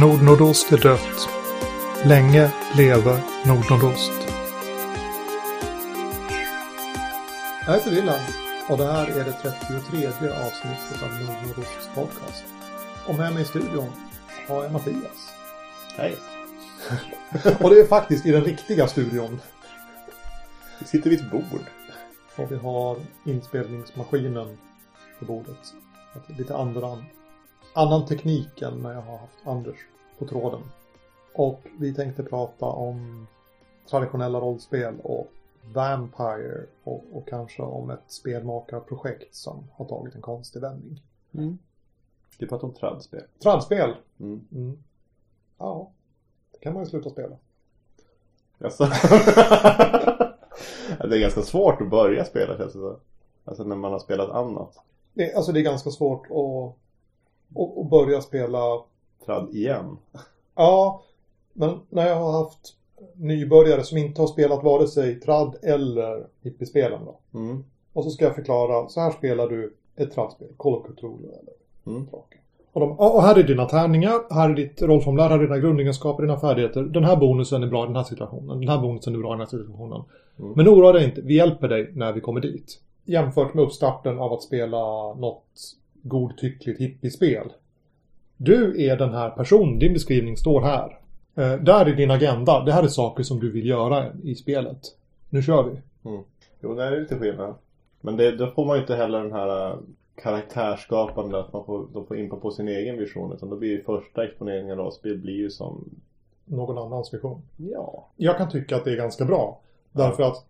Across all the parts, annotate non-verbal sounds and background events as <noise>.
Nordnordost är dött. Länge leve Nordnordost. Jag heter Wilhelm och det här är det 33 avsnittet av Nordnordosts podcast. Och med mig i studion har jag Mattias. Hej. <laughs> och det är faktiskt i den riktiga studion. Vi sitter vid ett bord. Och vi har inspelningsmaskinen på bordet. Lite andra, annan teknik än när jag har haft Anders på tråden. Och vi tänkte prata om traditionella rollspel och Vampire och, och kanske om ett spelmakarprojekt som har tagit en konstig vändning. Mm. Du pratar om tradspel. Tradspel? Mm. Mm. Ja, det kan man ju sluta spela. Alltså. <laughs> det är ganska svårt att börja spela känns det så. Alltså när man har spelat annat. Det, alltså det är ganska svårt att, att, att börja spela Trad igen. Ja, men när jag har haft nybörjare som inte har spelat vare sig trad eller hippiespelen då. Mm. Och så ska jag förklara, så här spelar du ett tradspel, Call of Cthulhu eller Mm. Och, de, och här är dina tärningar, här är ditt rollformulär, här är dina grundegenskaper, dina färdigheter. Den här bonusen är bra i den här situationen, den här bonusen är bra i den här situationen. Mm. Men oroa dig inte, vi hjälper dig när vi kommer dit. Jämfört med uppstarten av att spela något godtyckligt hippiespel. Du är den här personen, din beskrivning står här. Eh, där är din agenda, det här är saker som du vill göra i spelet. Nu kör vi. Jo, det är lite skillnad. Men det, då får man ju inte heller den här äh, karaktärsskapande att man får, då får impa på sin egen vision. Utan då blir ju första exponeringen av spel blir ju som, Någon annans vision. ja. Jag kan tycka att det är ganska bra. Därför att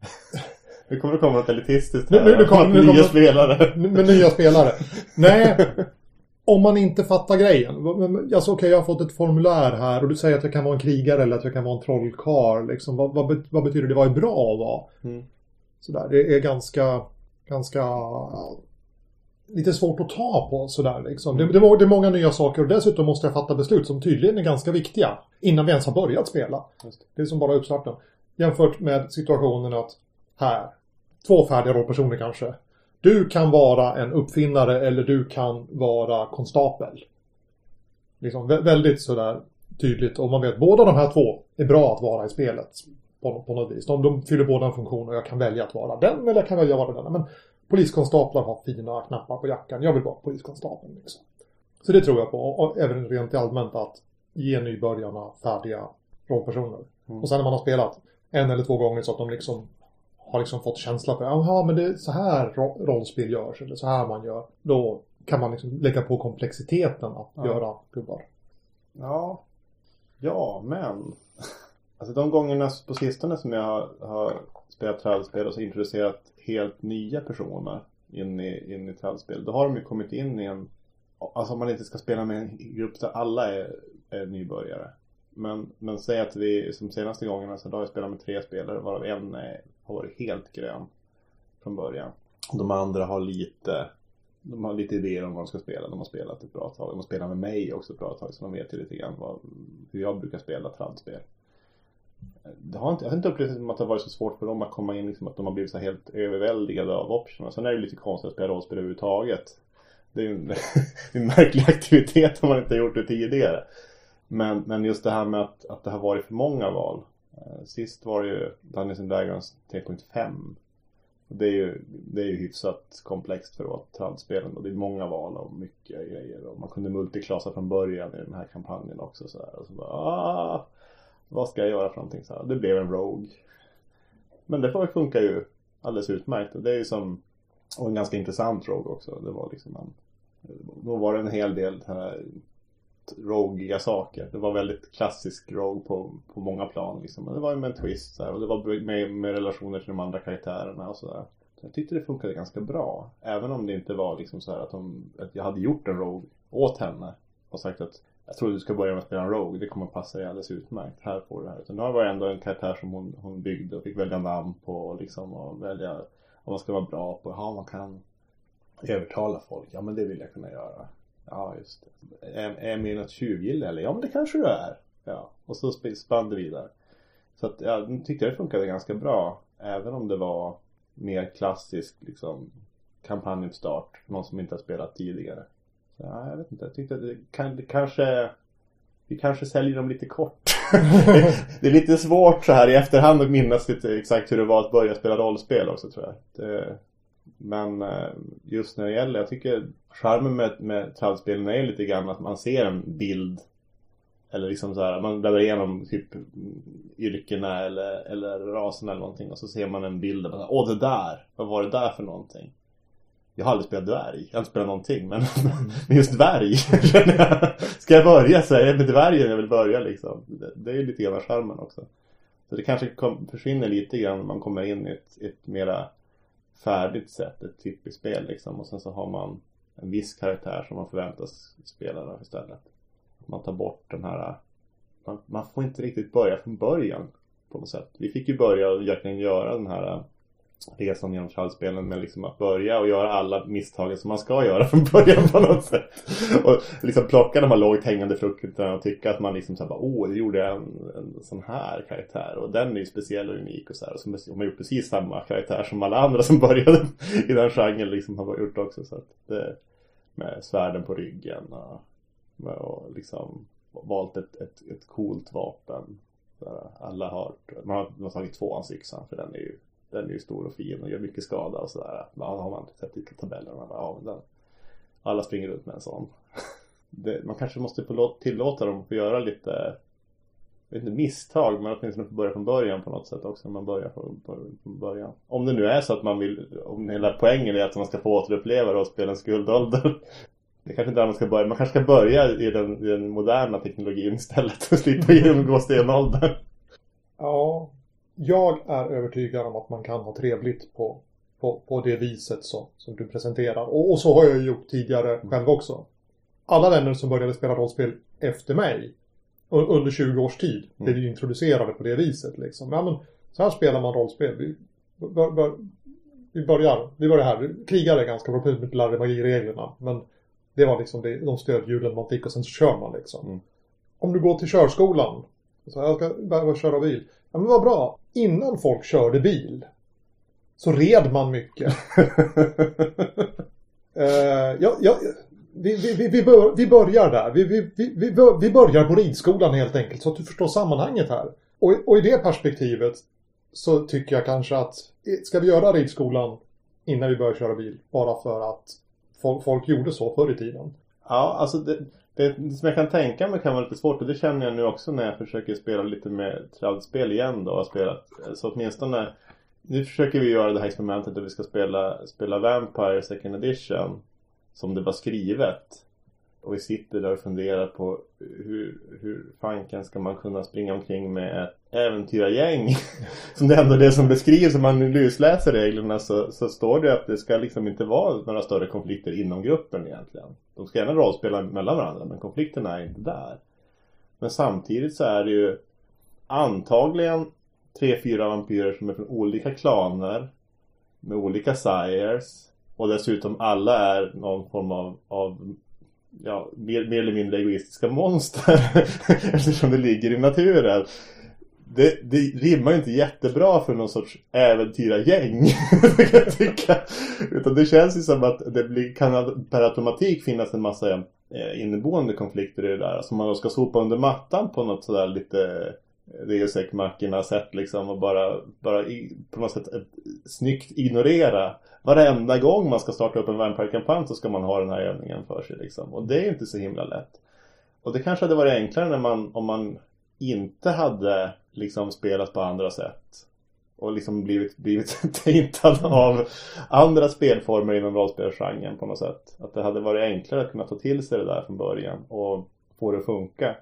<laughs> Nu kommer det komma något elitistiskt Nu- här. nu- nu kommer- nu Nya spelare. med nya spelare. Nej, <laughs> om man inte fattar grejen. Alltså okej, jag har fått ett formulär här och du säger att jag kan vara en krigare eller att jag kan vara en trollkarl. Liksom. Vad, vad, vad betyder det? Vad är bra att vara? Mm. Sådär, det är ganska, ganska lite svårt att ta på sådär liksom. Det, det, är må- det är många nya saker och dessutom måste jag fatta beslut som tydligen är ganska viktiga. Innan vi ens har börjat spela. Just det. Det är som bara uppstarten. Jämfört med situationen att här, två färdiga rollpersoner kanske. Du kan vara en uppfinnare eller du kan vara konstapel. Liksom vä- väldigt sådär tydligt och man vet båda de här två är bra att vara i spelet. På, på något vis. De, de fyller båda en funktion och jag kan välja att vara den eller jag kan välja att vara den. Men poliskonstaplar har fina knappar på jackan. Jag vill vara poliskonstapeln. Liksom. Så det tror jag på. Och även rent allmänt att ge nybörjarna färdiga rollpersoner. Mm. Och sen när man har spelat en eller två gånger så att de liksom har liksom fått känsla för jaha men det är så här ro- rollspel görs eller så här man gör. Då kan man liksom lägga på komplexiteten att Ja. göra gubbar. Ja. Ja, men. <laughs> Alltså de gångerna på sistone som jag har, har spelat trädspel och så introducerat helt nya personer in i, in i trädspel. Då har de ju kommit in i en... Alltså om man inte ska spela med en grupp där alla är, är nybörjare. Men, men säg att vi som senaste gångerna så då har jag spelat med tre spelare varav en eh, har varit helt grön från början. De andra har lite de har lite idéer om vad de ska spela. De har spelat ett bra tag. De har spelat med mig också ett bra tag. Så de vet ju lite grann vad, hur jag brukar spela tradspel. Det har inte, jag har inte upplevt det som att det har varit så svårt för dem att komma in. Liksom att de har blivit så helt överväldigade av optionerna. Sen är det lite konstigt att spela rollspel överhuvudtaget. Det är ju en, <laughs> en märklig aktivitet om man inte har gjort det tidigare. Men, men just det här med att, att det har varit för många val. Eh, sist var det ju Dungeons and Dragons 3.5 det är ju, det är ju hyfsat komplext för att vara tradspelen och det är många val och mycket grejer och man kunde multiklassa från början i den här kampanjen också så här. Och så bara, ah, vad ska jag göra för någonting så här. Det blev en Rogue. Men det funkar ju alldeles utmärkt och det är ju som, och en ganska intressant Rogue också. Det var liksom en, då var det en hel del här rogiga saker. Det var väldigt klassisk rogue på, på många plan liksom. Men det var ju med en twist så här, och det var med, med relationer till de andra karaktärerna och sådär. Så jag tyckte det funkade ganska bra. Även om det inte var liksom så här att, de, att jag hade gjort en rogue åt henne. Och sagt att jag tror du ska börja med att spela en rogue. Det kommer passa dig alldeles utmärkt. Här får du det här. Utan nu var ändå en karaktär som hon, hon byggde och fick välja namn på och liksom och välja vad man ska vara bra på. Ja, man kan övertala folk. Ja, men det vill jag kunna göra. Ja, just det. Är, är jag något tjuvgille eller? Ja, men det kanske du är. Ja, och så sp- spann det vidare. Så att, ja, nu tyckte jag det funkade ganska bra. Även om det var mer klassisk liksom kampanjuppstart. Någon som inte har spelat tidigare. Så, ja, jag vet inte. Jag tyckte att det, kan, det kanske vi kanske säljer dem lite kort. <laughs> det är lite svårt så här i efterhand att minnas lite exakt hur det var att börja spela rollspel också tror jag. Det, men eh, just när det gäller, jag tycker charmen med, med travspelen är lite grann att man ser en bild eller liksom så här, man bläddrar igenom typ yrkena eller, eller rasen eller någonting och så ser man en bild och åh det där, vad var det där för någonting? Jag har aldrig spelat dvärg, jag har inte spelat någonting men, <laughs> men just dvärg <laughs> Ska jag börja? Så är det med dvärgen jag vill börja liksom? Det, det är ju lite grann charmen också. Så det kanske kom, försvinner lite grann när man kommer in i ett, ett mera färdigt sätt, ett typiskt spel liksom och sen så har man en viss karaktär som man förväntas spela då istället man tar bort den här man, man, får inte riktigt börja från början på något sätt. Vi fick ju börja och verkligen göra den här resan genom trallspelen med liksom att börja och göra alla misstagen som man ska göra från början på något sätt. Och liksom plocka de här lågt hängande frukterna och tycka att man liksom såhär åh, det gjorde jag en, en sån här karaktär och den är ju speciell och unik och så här. Och så har man gjort precis samma karaktär som alla andra som <laughs> började i den genren liksom har gjort också. Så att det, med svärden på ryggen och och liksom valt ett, ett, ett coolt vapen. Alla har, man har, man har tagit tvåhandsyxan för den är ju den är ju stor och fin och gör mycket skada och sådär. Ja, har man sett i tabellerna. Ja, den, alla springer runt med en sån. <laughs> Det, man kanske måste tillåta dem att få göra lite inte misstag men åtminstone få börja från början på något sätt också när man börjar från, från början. Om det nu är så att man vill, om hela poängen är att man ska få återuppleva rollspelens guldålder <laughs> det kanske inte är man ska börja. Man kanske ska börja i den, i den moderna teknologin istället <laughs> och slippa genomgå stenåldern. Ja, jag är övertygad om att man kan ha trevligt på, på, på det viset så, som du presenterar. Och, och så har jag gjort tidigare själv också. Alla vänner som började spela rollspel efter mig under 20 års tid blev mm. introducerade på det viset. Liksom. Ja, men, så här spelar man rollspel. Vi, bör, bör, vi, börjar, vi börjar här. Krigare är ganska bra på att lära magireglerna. Men det var liksom det, de stödhjulen man fick och sen så kör man liksom. Mm. Om du går till körskolan. Så jag ska behöva köra bil. Ja men vad bra. Innan folk körde bil. Så red man mycket. uh, <laughs> ja, ja, vi, vi, vi, bör, vi börjar där. Vi, vi, vi, vi börjar på ridskolan helt enkelt. Så att du förstår sammanhanget här. Och, och i det perspektivet så tycker jag kanske att ska vi göra ridskolan innan vi börjar köra bil? Bara för att folk, folk gjorde så förr i tiden. Ja, alltså det, det, som jag kan tänka mig kan vara lite svårt och det känner jag nu också när jag försöker spela lite mer tradspel igen då. Och har spelat, så åtminstone nu försöker vi göra det här experimentet där vi ska spela, spela Vampire Second Edition som det var skrivet. Och vi sitter där och funderar på hur, hur fanken ska man kunna springa omkring med ett äventyrargäng. <laughs> som det ändå är det som beskrivs om man lusläser reglerna så, så står det att det ska liksom inte vara några större konflikter inom gruppen egentligen. De ska gärna rollspela mellan varandra men konflikterna är inte där. Men samtidigt så är det ju antagligen tre, fyra vampyrer som är från olika klaner med olika sires och dessutom alla är någon form av, av ja, mer, mer eller mindre egoistiska monster <laughs> eftersom det ligger i naturen. Det, det rimmar ju inte jättebra för någon sorts äventyrargäng <laughs> kan jag tycka. Utan det känns ju som att det blir, kan per automatik finnas en massa eh, inneboende konflikter i det där. Som man då ska sopa under mattan på något sådär lite Reosek-mackorna sätt liksom och bara, bara i, på något sätt ett, snyggt ignorera varenda gång man ska starta upp en Vampire-kampanj så ska man ha den här övningen för sig liksom. Och det är ju inte så himla lätt. Och det kanske hade varit enklare när man, om man inte hade liksom spelat på andra sätt. Och liksom blivit, blivit <laughs> tintad av andra spelformer inom rollspelsgenren på något sätt. Att det hade varit enklare att kunna ta till sig det där från början och få det att funka.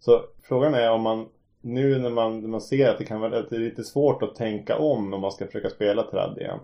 Så frågan är om man nu när man, när man ser att det kan vara att det är lite svårt att tänka om om man ska försöka spela tradd igen.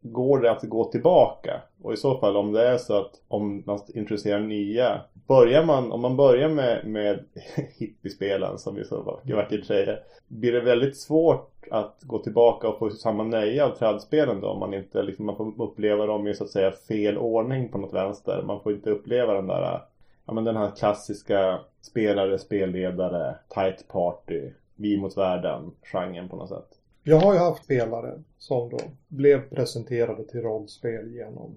Går det att gå tillbaka? Och i så fall om det är så att om man introducerar nya Börjar man, om man börjar med, med <laughs> hippiespelen som vi så vackert säger Blir det väldigt svårt att gå tillbaka och få samma nöje av trädspelen då om man inte liksom, man får uppleva dem i så att säga fel ordning på något vänster Man får inte uppleva den där ja, men den här klassiska spelare, spelledare, tight party, vi mot världen genren på något sätt. Jag har ju haft spelare som då blev presenterade till rollspel genom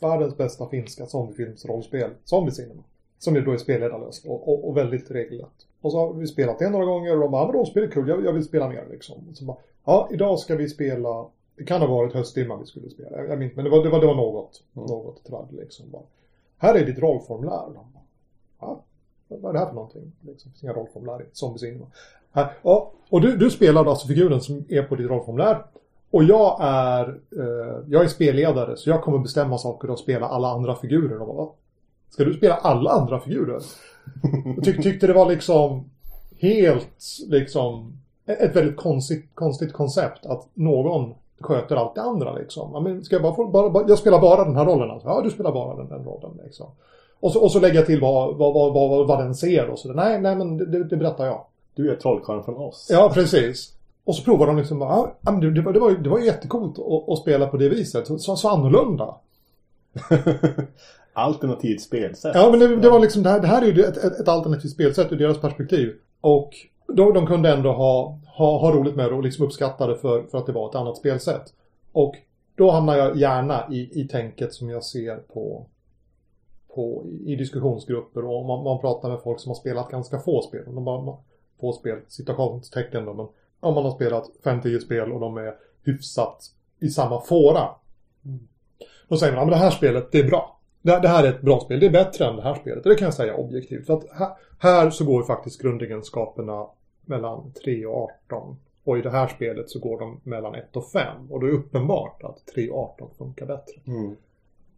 världens bästa finska zombiefilmsrollspel, Zombie Cinema. Som ju då är spelledarlöst och, och, och väldigt regelrätt. Och så har vi spelat det några gånger och de bara, ja men rollspel är kul, jag, jag vill spela mer liksom. Så bara, ja, idag ska vi spela, det kan ha varit höstdimma vi skulle spela, jag minns men det var, det var, det var något, Mm. något tradd liksom. Bara, här är ditt rollformulär. Ja, vad är det här för någonting? Liksom, det finns inga rollformulär i Zombies Inno. Ja, och du, du spelar alltså figuren som är på ditt rollformulär. Och jag är, eh, jag är spelledare så jag kommer bestämma saker och spela alla andra figurer. Och bara, Ska du spela alla andra figurer? Jag tyck, tyckte det var liksom helt liksom ett väldigt konstigt, konstigt koncept att någon sköter allt det andra liksom. Ja, men ska jag bara få, bara, bara, jag spelar bara den här rollen alltså. Ja, du spelar bara den, den rollen liksom. Och så, och så lägga till vad, vad, vad, vad, vad den ser och så. Nej, nej men det, det berättar jag. Du är trollkarlen från oss. Ja, precis. Och så provar de liksom ja, men det, det, var, det, var, ju- det var ju jättekult att, att spela på det viset. Så, så, annorlunda. <laughs> Alternativt spelsätt. Ja, men det, det var liksom, det här, det här är ju ett, ett, ett alternativt spelsätt ur deras perspektiv. Och de, de kunde ändå ha, ha, ha roligt med det och liksom uppskatta det för, för att det var ett annat spelsätt. Och då hamnar jag gärna i, i tänket som jag ser på, på i, i diskussionsgrupper och man, man pratar med folk som har spelat ganska få spel. De bara, få spel, citationstecken då, men om man har spelat 5-10 spel och de är hyfsat i samma fåra. Mm. Då säger man, ja men det här spelet, det är bra. Det, det här är ett bra spel, det är bättre än det här spelet. Det kan jag säga objektivt. För att här, här så går ju faktiskt grundegenskaperna mellan 3 och 18. Och i det här spelet så går de mellan 1 och 5. Och då är det uppenbart att 3 och 18 funkar bättre. Mm.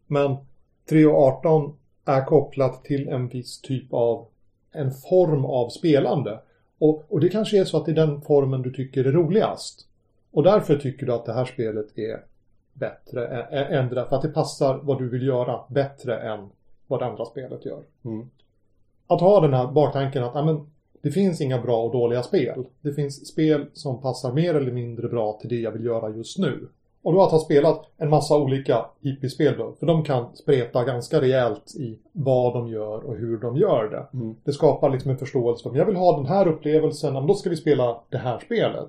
Men 3 och 18 är kopplat till en viss typ av en form av spelande. Och, och det kanske är så att det är den formen du tycker är roligast. Och därför tycker du att det här spelet är bättre än det där. För att det passar vad du vill göra bättre än vad det andra spelet gör. Mm. Att ha den här baktanken att ja, men, det finns inga bra och dåliga spel. Det finns spel som passar mer eller mindre bra till det jag vill göra just nu. Och då att ha spelat en massa olika hippie-spel då, för de kan spreta ganska rejält i vad de gör och hur de gör det. Mm. Det skapar liksom en förståelse för att jag vill ha den här upplevelsen, men då ska vi spela det här spelet.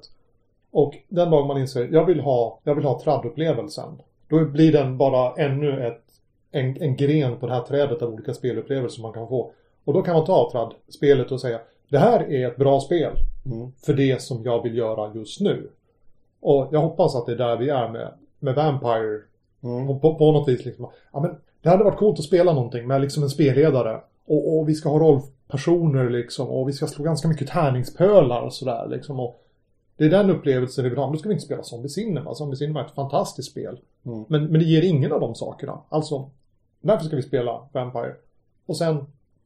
Och den dag man inser, jag vill ha, jag vill ha trad-upplevelsen. Då blir den bara ännu ett, en, en gren på det här trädet av olika spelupplevelser man kan få. Och då kan man ta trad-spelet och säga, det här är ett bra spel Mm. för det som jag vill göra just nu. Och jag hoppas att det är där vi är med, med Vampire. Mm. Och på, på något vis liksom, ja men det hade varit coolt att spela någonting med liksom en spelledare. Och, och vi ska ha rollpersoner liksom och vi ska slå ganska mycket tärningspölar och sådär liksom. Och det är den upplevelsen vi vill ha. Men då ska vi inte spela Zombie Cinema. Zombie Cinema är ett fantastiskt spel. Mm. Men, men det ger ingen av de sakerna. Alltså, därför ska vi spela Vampire. Och sen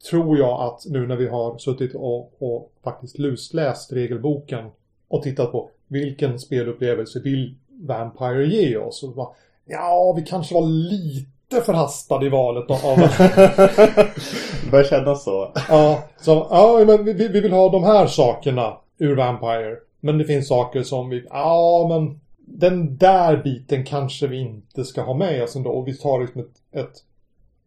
tror jag att nu när vi har suttit och, och faktiskt lusläst regelboken och tittat på vilken spelupplevelse vill Vampire ge oss? Och bara, ja, vi kanske var lite förhastade i valet av... <laughs> Det börjar kännas så. ja, så, ja, men vi, vi vill ha de här sakerna ur Vampire. Men det finns saker som vi, ja men den där biten kanske vi inte ska ha med oss ändå. Och vi tar liksom ett, ett,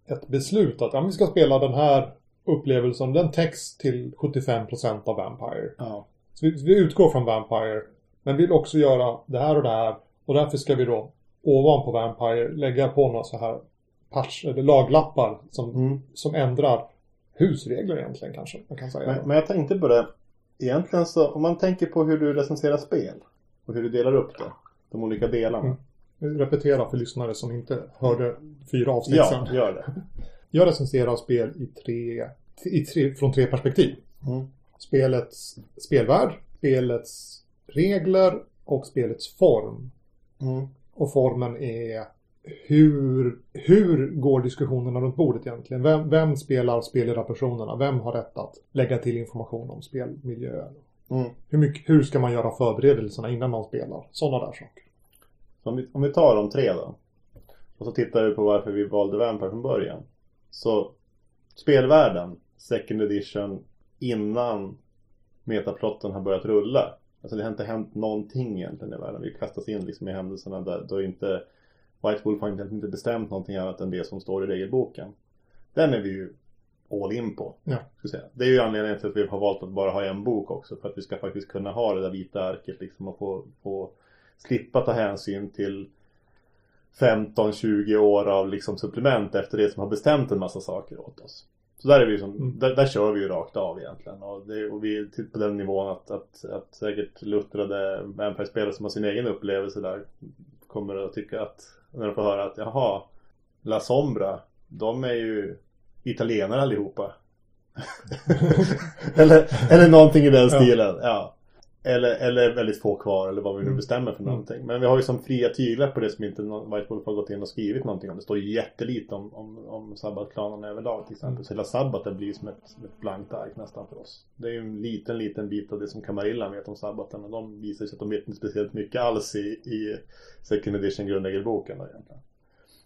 ett beslut att ja, vi ska spela den här upplevelsen, den text till 75% av Vampire. Ja. Så vi, vi utgår från Vampire, men vill också göra det här och det här. Och därför ska vi då ovanpå Vampire lägga på några så här patch, eller laglappar som, Mm. som ändrar husregler egentligen kanske man kan säga. Men, men jag tänkte på det. Egentligen så, om man tänker på hur du recenserar spel. Och hur du delar upp det. De olika delarna. Mm. Repetera för lyssnare som inte hörde fyra avsnitt Ja, sedan. gör det. Jag recenserar spel i tre, i tre, från tre perspektiv. Mm. Spelets spelvärld, spelets regler och spelets form. Mm. Och formen är hur, hur går diskussionerna runt bordet egentligen? Vem, vem spelar spelledarpersonerna? Vem har rätt att lägga till information om spelmiljön? Mm. Hur, mycket, hur ska man göra förberedelserna innan man spelar? Sådana där saker. Så om, vi, om vi tar de tre då. Och så tittar vi på varför vi valde Vampire från början. Så spelvärlden, second edition, innan metaplotten har börjat rulla. Alltså det har inte hänt någonting egentligen i världen. Vi kastas in liksom i händelserna där då inte White Wolf har inte, inte bestämt någonting annat än det som står i regelboken. Den är vi ju all in på. Ja. Ska säga. Det är ju anledningen till att vi har valt att bara ha en bok också. För att vi ska faktiskt kunna ha det där vita arket liksom och få, få slippa ta hänsyn till 15-20 år av liksom supplement efter det som har bestämt en massa saker åt oss. Så där är vi som, Mm. där, där kör vi ju rakt av egentligen. Och, det, och vi är till- på den nivån att, att, att säkert luttrade Vampire-spelare som har sin egen upplevelse där kommer att tycka att, när de får höra att jaha, La Sombra, de är ju italienare allihopa. <laughs> <laughs> eller, eller någonting i den Ja. stilen. Ja. Eller, eller väldigt få kvar eller vad vi nu Mm. bestämmer för Mm. någonting. Men vi har ju som fria tyglar på det som inte White Wolf har gått in och skrivit någonting om. Det står jättelite om, om, om Sabbath-klanen överlag till exempel. Mm. Så hela Sabbath blir som ett, ett blankt ark nästan för oss. Det är ju en liten, liten bit av det som Kamarillan vet om Sabbaten. Men de visar sig att de vet inte speciellt mycket alls i, i Second Edition grundregelboken då egentligen.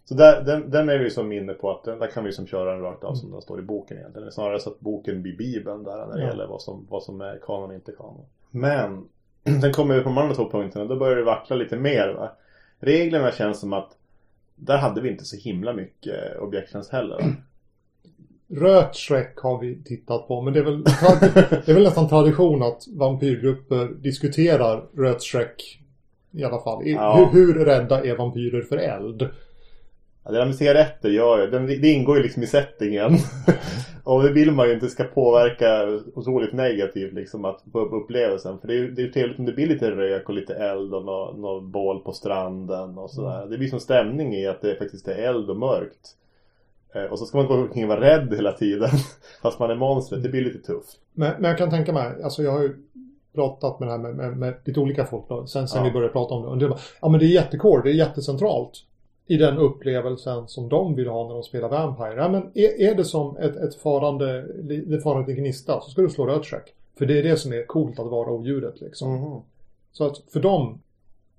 Så där, den, den är vi som inne på att den, där kan vi som köra den rakt av som den står i boken egentligen. Det är snarare så att boken blir bibeln där när det Ja. gäller vad som, vad som är kanon och inte kanon. Men <clears throat> sen kommer vi på de andra två punkterna. Då börjar det vackla lite mer va. Reglerna känns som att där hade vi inte så himla mycket objektions heller. va? <clears throat> Röt Shrek har vi tittat på, men det är väl, <laughs> det är väl nästan tradition att vampyrgrupper diskuterar röt Shrek i alla fall. Ja. hur, hur rädda är vampyrer för eld? Ja, det där med cigaretter ju, den, det ingår ju liksom i settingen. <laughs> och det vill man ju inte ska påverka otroligt negativt liksom att få upp upplevelsen. För det är ju det är ju trevligt om det blir lite rök och lite eld och något nå bål på stranden och sådär. Det blir som stämning i att det faktiskt är eld och mörkt. Eh, Och så ska man gå omkring och vara rädd hela tiden. <laughs> Fast man är monstret. Det blir lite tufft. Men, men jag kan tänka mig, alltså jag har ju pratat med det här med, med, med lite olika folk då, sen, sen Ja. vi började prata om det. Och det var, ja men det är jättecore, det är jättecentralt i den upplevelsen som de vill ha när de spelar Vampire. Ja, men är, är det som ett, ett farande, det farande gnista så ska du slå röd check. För det är det som är coolt att vara odjuret liksom. Mhm. Så att för dem,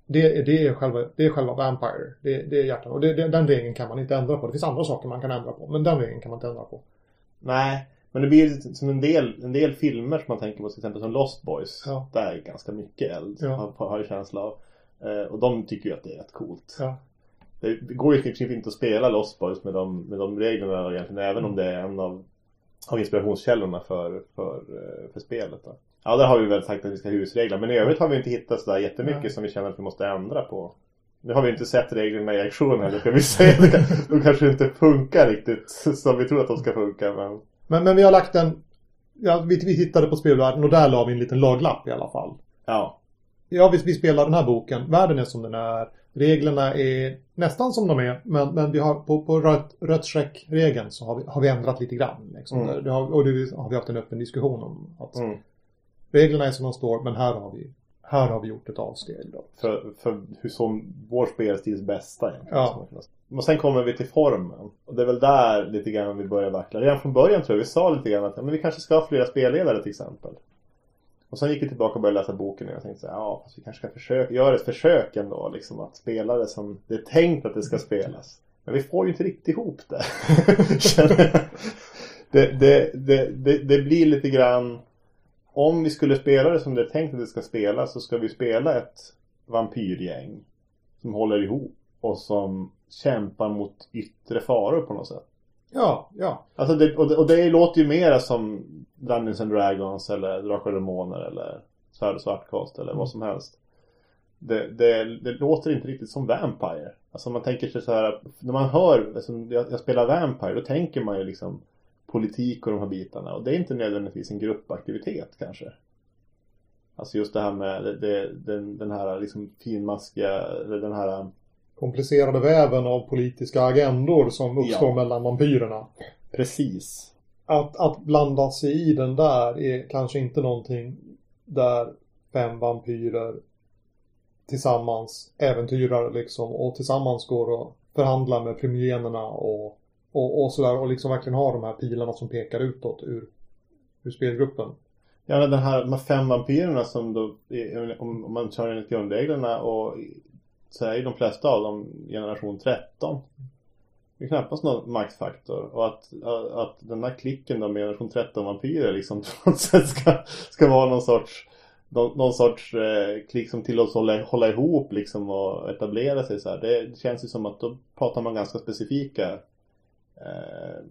det, är- det, är, själva, det är själva Vampire. Det, det är hjärtan. Och det, det, den regeln kan man inte ändra på. Det finns andra saker man kan ändra på. Men den regeln kan man inte ändra på. Nej, men det blir som en del, en del filmer som man tänker på till exempel som Lost Boys. Ja. Där är ganska mycket eld. Ja. Har, har jag känsla av. Eh, och de tycker ju att det är rätt coolt. Ja. Det, det går ju princip inte att spela Lost Boys med de, med de reglerna egentligen. Även om det är en av, av inspirationskällorna för, för, eh, för spelet. Då. Ja, där har vi väl sagt att vi ska ha husregler. Men i övrigt har vi inte hittat sådär jättemycket Nej. som vi känner att vi måste ändra på. Nu har vi inte sett reglerna i aktion heller kan vi säga. De kanske inte funkar riktigt som vi tror att de ska funka. Men... Men, men vi har lagt en... Ja, vi, vi tittade på spelvärlden och där la vi en liten laglapp i alla fall. Ja, Ja, vi, vi spelar den här boken. Världen är som den är. Reglerna är nästan som de är. Men, men vi har på, på rött, rött regeln så har vi, har vi ändrat lite grann. Liksom. Mm. Det har, och det har vi haft en öppen diskussion om. Att mm. Reglerna är som de står, men här har vi, här har vi gjort ett avsteg. Då. för, för hur som vår spelstils bästa egentligen. Ja. Och sen kommer vi till formen. Och det är väl där lite grann vi börjar vackla. Redan från början tror jag vi sa lite grann att ja, men vi kanske ska ha flera spelledare till exempel. Och sen gick vi tillbaka och började läsa boken och jag tänkte så här, ja fast vi kanske ska försöka, göra ett försök ändå liksom att spela det som det är tänkt att det ska spelas. Men vi får ju inte riktigt ihop det. <laughs> Känner jag. det, det, det, det, det blir lite grann om vi skulle spela det som det är tänkt att det ska spelas så ska vi spela ett vampyrgäng som håller ihop och som kämpar mot yttre faror på något sätt. Ja, ja. Alltså det, och, det, och det låter ju mera som Dungeons and Dragons eller Drakar och Demoner eller Svärd och Svartkost eller vad som helst. Det, det, det låter inte riktigt som Vampire. Alltså man tänker sig så här, när man hör, alltså, jag, jag spelar Vampire, då tänker man ju liksom politik och de här bitarna. Och det är inte nödvändigtvis en gruppaktivitet kanske. Alltså just det här med det, det, den, den här liksom finmaskiga, eller den här Komplicerade väven av politiska agendor som uppstår Ja. mellan vampyrerna. Precis. Att, att blanda sig i den där är kanske inte någonting där fem vampyrer tillsammans äventyrar liksom och tillsammans går och förhandlar med primogenerna och, och, och sådär och liksom verkligen har de här pilarna som pekar utåt ur, ur spelgruppen. Ja, den här, de här fem vampyrerna som då, om, om man kör enligt grundreglerna och så är ju de flesta av dem generation 13. Det är knappast någon maktfaktor. Och att, att den här klicken då med generation 13 vampyrer liksom <laughs> ska, ska vara någon sorts någon, någon sorts eh, klick som tillåts hålla, hålla ihop liksom och etablera sig så här. Det, det känns ju som att då pratar man ganska specifika eh,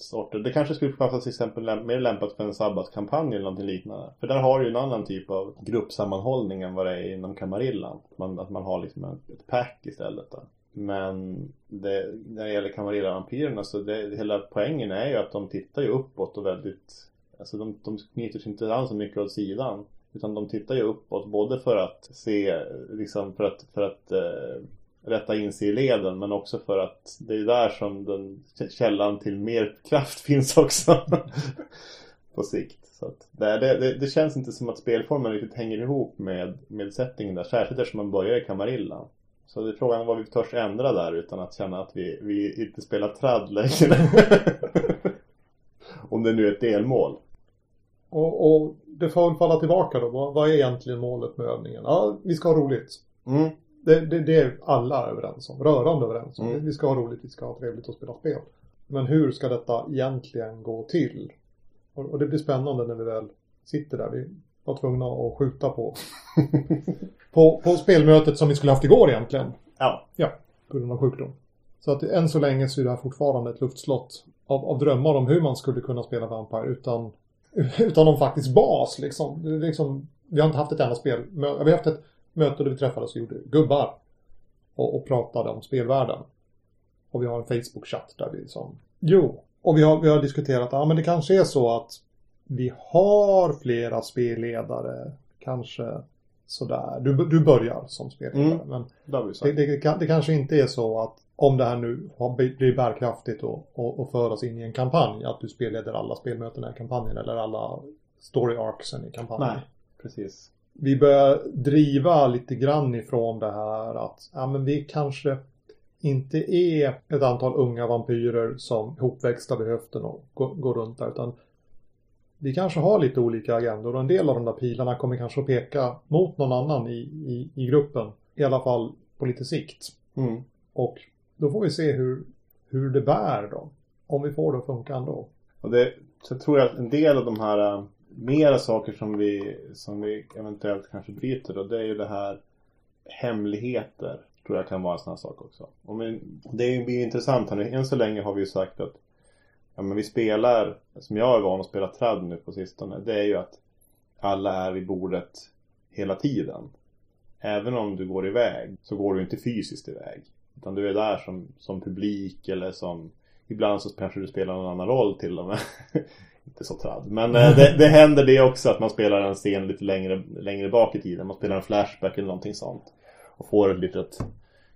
sorter. Det kanske skulle passa till exempel mer lämpat för en sabbatskampanj eller någonting liknande. För där har du ju en annan typ av gruppsammanhållning än vad det är inom Kamarillan. Att man, att man har liksom ett, pack istället. Då. Men det, när det gäller Kamarillan-vampyrerna så det, hela poängen är ju att de tittar ju uppåt och väldigt Alltså de, de knyter sig inte alls så mycket åt sidan. Utan de tittar ju uppåt både för att se, liksom för att, för att eh, rätta in sig i leden men också för att det är där som den källan till mer kraft <laughs> finns också. <laughs> på sikt. Så att det, det, det, känns inte som att spelformen riktigt hänger ihop med, med settingen där. Särskilt eftersom man börjar i Camarilla. Så det är frågan vad vi törs ändra där utan att känna att vi, vi inte spelar tradd längre. <laughs> Om det nu är ett delmål. Och, och det får väl falla tillbaka då. Vad, vad, är egentligen målet med övningen? Ja, vi ska ha roligt. Mm. Det, det, det, är alla överens om. Rörande överens om. Mm. Vi ska ha roligt, vi ska ha trevligt och spela spel. Men hur ska detta egentligen gå till? Och, och det blir spännande när vi väl sitter där. Vi var tvungna att skjuta på, <laughs> på, på spelmötet som vi skulle haft igår egentligen. Ja. Ja, på grund av sjukdom. Så att än så länge så är det här fortfarande ett luftslott av, av drömmar om hur man skulle kunna spela Vampire utan, <laughs> utan någon faktisk bas liksom. liksom. Vi har inte haft ett enda spel. Vi har haft ett möte där vi träffades och gjorde gubbar. Och, och pratade om spelvärlden. Och vi har en Facebook-chatt där vi liksom... Jo, och vi har, vi har diskuterat, ja men det kanske är så att vi har flera spelledare, kanske sådär. Du, du börjar som spelledare. Mm, men det, det, det, det, kanske inte är så att om det här nu blir bärkraftigt och, och, och för oss in i en kampanj, att du spelleder alla spelmötena i kampanjen eller alla story arcsen i kampanjen. Nej, precis. Vi börjar driva lite grann ifrån det här att ja, men vi kanske inte är ett antal unga vampyrer som ihopväxta vid höften och går, runt där utan vi kanske har lite olika agendor och en del av de där pilarna kommer kanske att peka mot någon annan i, i, i gruppen. I alla fall på lite sikt. Mm. Och då får vi se hur, hur det bär då. Om vi får det att funka ändå. Och det, så tror jag att en del av de här äh, mera saker som vi, som vi eventuellt kanske bryter då, det är ju det här hemligheter. Tror jag kan vara en sån här sak också. Och men, det blir intressant här nu. Än så länge har vi ju sagt att ja, men vi spelar, som jag är van att spela tradd nu på sistone, det är ju att alla är vid bordet hela tiden. Även om du går iväg så går du inte fysiskt iväg. Utan du är där som, som publik eller som Ibland så kanske du spelar någon annan roll till och med. <laughs> inte så tradd. Men eh, det, det händer det också att man spelar en scen lite längre, längre bak i tiden. Man spelar en flashback eller någonting sånt. Och får ett litet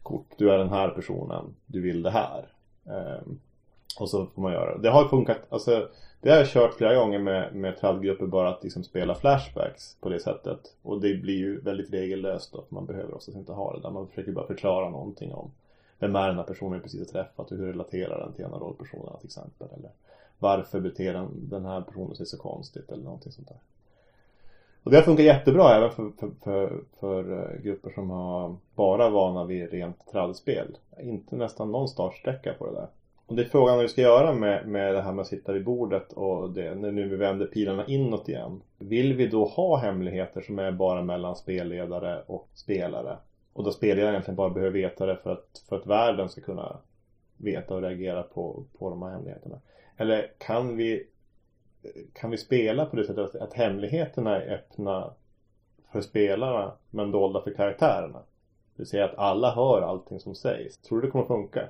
kort. Du är den här personen. Du vill det här. Ehm, och så får man göra det. Det har funkat. Alltså, det har jag kört flera gånger med, med traddgrupper bara att liksom spela flashbacks på det sättet. Och det blir ju väldigt regellöst att man behöver oftast inte ha det där. Man försöker bara förklara någonting om vem är den här personen vi precis har träffat och hur relaterar den till en av rollpersonerna till exempel. Eller varför beter den, den här personen sig så konstigt eller någonting sånt där. Och det har funkat jättebra även för, för, för, för eh, grupper som har bara vana vid rent trallspel. Inte nästan någon startsträcka på det där. Och det är frågan vad vi ska göra med, med det här med att sitta vid bordet och det, när nu vi vänder pilarna inåt igen. Vill vi då ha hemligheter som är bara mellan spelledare och spelare? Och då spelledaren egentligen bara behöver veta det för att, för att världen ska kunna veta och reagera på, på de här hemligheterna. Eller kan vi kan vi spela på det sättet att, att hemligheterna är öppna för spelarna men dolda för karaktärerna? Det vill säga att alla hör allting som sägs. Tror du det kommer funka?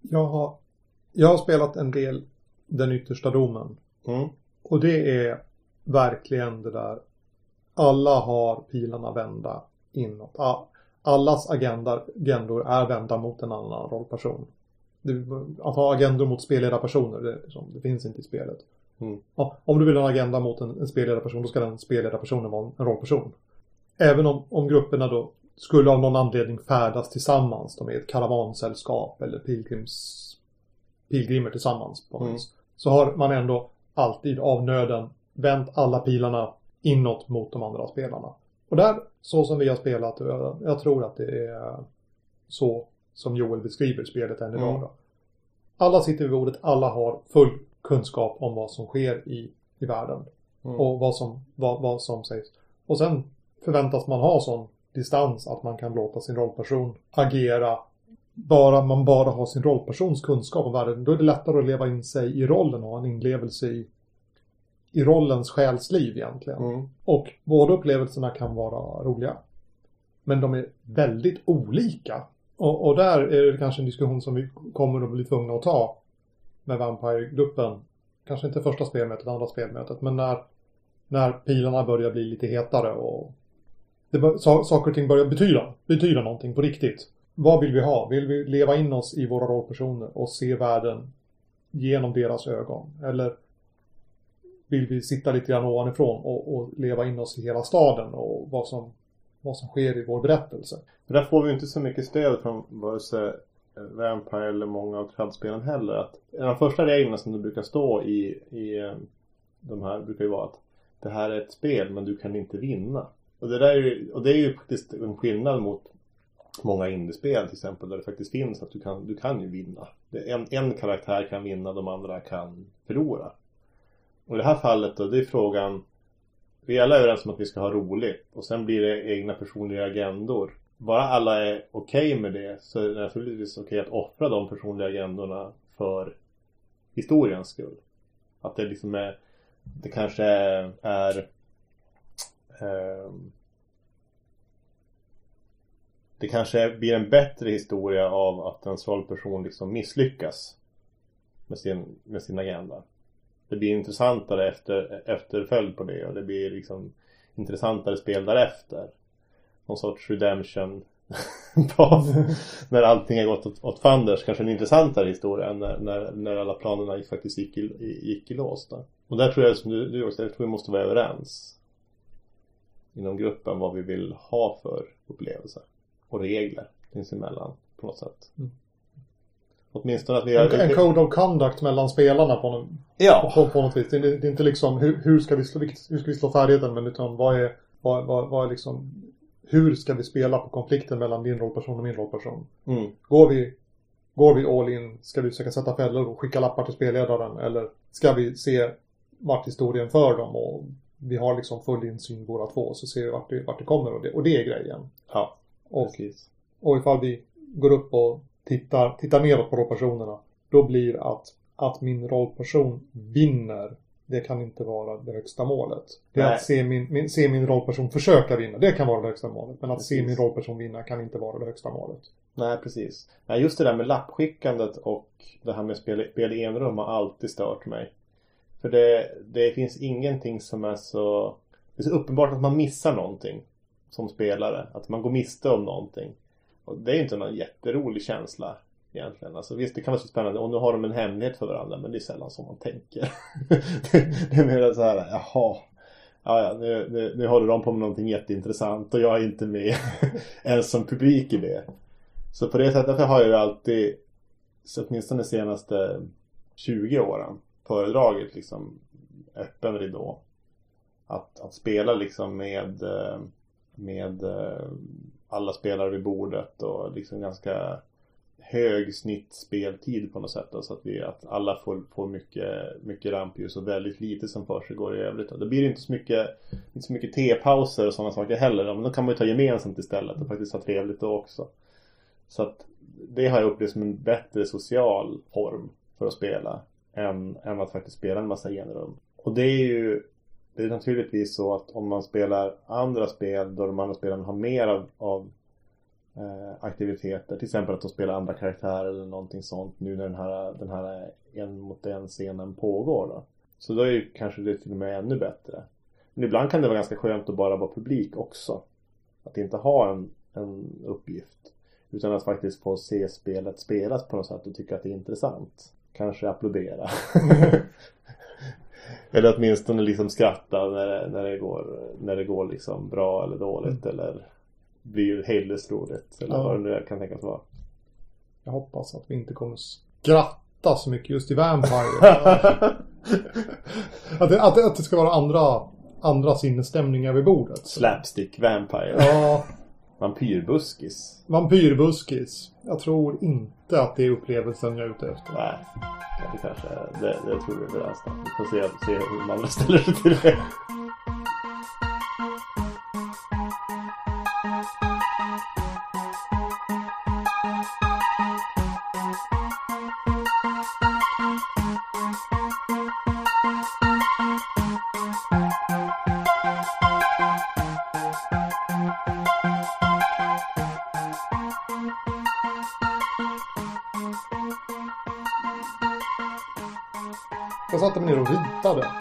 Jag har, jag har spelat en del Den yttersta domen. Mm. Och det är verkligen det där. Alla har pilarna vända inåt allas agendor är vända mot en annan rollperson. Att ha agendor mot spelledarpersoner, det, liksom, det finns inte i spelet. Mm. Ja, om du vill ha en agenda mot en, en spelledarperson, då ska den spelledarpersonen vara en, en rollperson. Även om, om grupperna då skulle av någon anledning färdas tillsammans, de är ett karavansällskap eller pilgrims, pilgrimer tillsammans på mm. Så har man ändå alltid av nöden vänt alla pilarna inåt mot de andra spelarna. Och där, så som vi har spelat, jag, jag tror att det är så som Joel beskriver spelet än idag. Mm. Alla sitter vid bordet, alla har full kunskap om vad som sker i, i världen. Mm. Och vad som, vad, vad som sägs. Och sen förväntas man ha sån distans att man kan låta sin rollperson agera bara man bara har sin rollpersons kunskap om världen, då är det lättare att leva in sig i rollen och ha en inlevelse i, i rollens själsliv egentligen. Mm. Och båda upplevelserna kan vara roliga. Men de är väldigt olika. Och, och där är det kanske en diskussion som vi kommer att bli tvungna att ta med Vampire-gruppen. Kanske inte första spelmötet, andra spelmötet, men när, när pilarna börjar bli lite hetare och det, saker och ting börjar betyda, betyda någonting på riktigt. Vad vill vi ha? Vill vi leva in oss i våra rollpersoner och se världen genom deras ögon? Eller vill vi sitta lite grann ovanifrån och, och leva in oss i hela staden och vad som, vad som sker i vår berättelse? Där får vi inte så mycket stöd från vare sig eh, Vampire eller många av tradspelen heller. Att en av de första reglerna som det brukar stå i, i eh, de här brukar ju vara att det här är ett spel men du kan inte vinna. Och det, där är, ju- och det är ju faktiskt en skillnad mot många indiespel till exempel där det faktiskt finns att du kan, du kan ju vinna. Det En, en karaktär kan vinna, de andra kan förlora. Och i det här fallet då, det är frågan vi är alla överens om att vi ska ha roligt och sen blir det egna personliga agendor. Bara alla är okej med det så är det naturligtvis okej att offra de personliga agendorna för historiens skull. Att det liksom är Det kanske är, är ehm, det kanske blir en bättre historia av att en svag person liksom misslyckas med sin, med sin agenda. Det blir intressantare efter, efterföljd på det och det blir liksom intressantare spel därefter. Någon sorts redemption <laughs> när allting har gått åt, åt fanders. Kanske en intressantare historia än när, när, när alla planerna faktiskt gick i, gick i lås. Då. Och där tror jag som du, du också, jag tror vi måste vara överens inom gruppen vad vi vill ha för upplevelser och regler sinsemellan på något sätt. Mm. Åtminstone att vi En, en code of conduct mellan spelarna på, någon, Ja, på, på något vis. Det är, det är inte liksom hur, hur, ska vi slå, hur ska vi slå färdigheten men utan vad är, vad, vad, vad är liksom hur ska vi spela på konflikten mellan din rollperson och min rollperson? mm. Går vi, går vi all in? Ska vi försöka sätta fällor och skicka lappar till spelledaren? Eller ska vi se vart historien för dem och vi har liksom full insyn båda två så ser vi vart det, vart det kommer och det, och det är grejen. ja Och, precis. och ifall vi går upp och tittar, tittar neråt på rollpersonerna då blir att, att min rollperson vinner det kan inte vara det högsta målet. Det är Nej. att se min, min, se min rollperson försöka vinna, det kan vara det högsta målet. Men att se Precis. min rollperson vinna kan inte vara det högsta målet. Nej, precis. Nej, just det där med lappskickandet och det här med spel, spel i enrum har alltid stört mig. För det, det finns ingenting som är så... Det är så uppenbart att man missar någonting som spelare. Att man går miste om någonting. Och det är ju inte någon jätterolig känsla egentligen. Alltså visst, det kan vara så spännande. Och nu har de en hemlighet för varandra, men det är sällan som man tänker. <laughs> det, det är mer så här, jaha. Ja, ja, nu, nu, nu håller de på med någonting jätteintressant och jag är inte med <laughs> ens som publik i det. Så på det sättet har jag ju alltid, så åtminstone de senaste 20 åren, föredragit liksom öppen ridå. Att, att spela liksom med, eh, med eh, alla spelare vid bordet och liksom ganska hög snittspeltid på något sätt. Då, så att, vi, att alla får, får mycket, mycket rampljus och väldigt lite som försiggår i övrigt. Då. Det blir inte så mycket, inte så mycket tepauser och sådana saker heller. då, Men då kan man ju ta gemensamt istället och faktiskt ha trevligt då också. Så att det har jag upplevt som en bättre social form för att spela än, än att faktiskt spela en massa genrum. Och det är ju det är naturligtvis så att om man spelar andra spel då de andra spelarna har mer av, av eh, aktiviteter. Till exempel att de spelar andra karaktärer eller någonting sånt nu när den här, den här en mot en scenen pågår då. Så då är ju kanske det till och med ännu bättre. Men ibland kan det vara ganska skönt att bara vara publik också. Att inte ha en, en uppgift. Utan att faktiskt få se spelet spelas på något sätt och tycka att det är intressant. Kanske applådera. <laughs> <laughs> eller åtminstone liksom skratta när det, när det går, när det går liksom bra eller dåligt eller blir hejdlöst roligt. Eller Ja. vad det nu kan tänkas vara. Jag hoppas att vi inte kommer skratta så mycket just i Vampire. <laughs> att, det, att, att det ska vara andra, andra sinnesstämningar vid bordet. Slapstick Vampire. Ja, Vampyrbuskis. vampyrbuskis. Jag tror inte att det är upplevelsen jag är ute efter. Nej, det kanske det, det tror vi överens om. Vi får se, se hur man ställer sig till det. Ritade.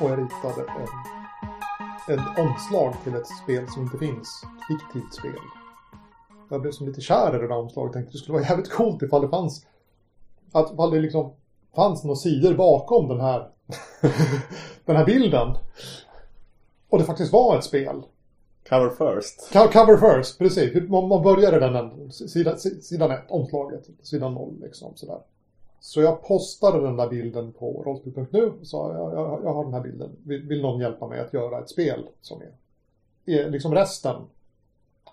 Och jag ritade en, ett omslag till ett spel som inte finns. Ett fiktivt spel. Jag blev som lite kär i det där omslaget. Tänkte det skulle vara jävligt coolt ifall det fanns... Att ifall det liksom fanns några sidor bakom den här... <laughs> den här bilden. Och det faktiskt var ett spel. Cover first. Co- Cover first, precis. Man, man börjar i den. Sidan, sidan ett, omslaget. Sidan noll liksom sådär. Så jag postade den där bilden på rollspel.nu och sa jag, jag, jag har den här bilden. Vill, vill någon hjälpa mig att göra ett spel som är, är liksom resten?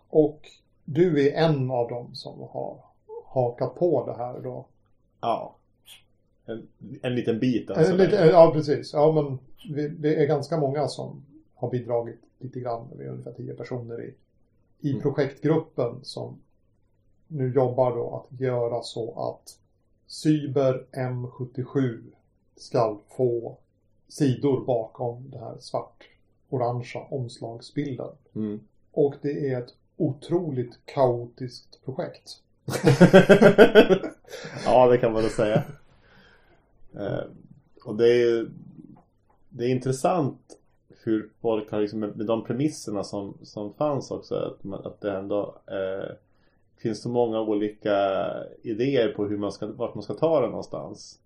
Och du är en av dem som har hakat på det här då. Ja. En, en liten bit alltså. lite, ja, precis. Ja, men vi, det är ganska många som har bidragit lite grann. Vi är ungefär tio personer i, i Mm. projektgruppen som nu jobbar då att göra så att Cyber M77 ska få sidor bakom det här svart-orangea omslagsbilden. Mm. Och det är ett otroligt kaotiskt projekt. <laughs> ja, det kan man väl säga. Eh, och det är, det är intressant hur folk har liksom med de premisserna som, som fanns också. Att, man, att det ändå eh, finns så många olika idéer på hur man ska, vart man ska ta det någonstans.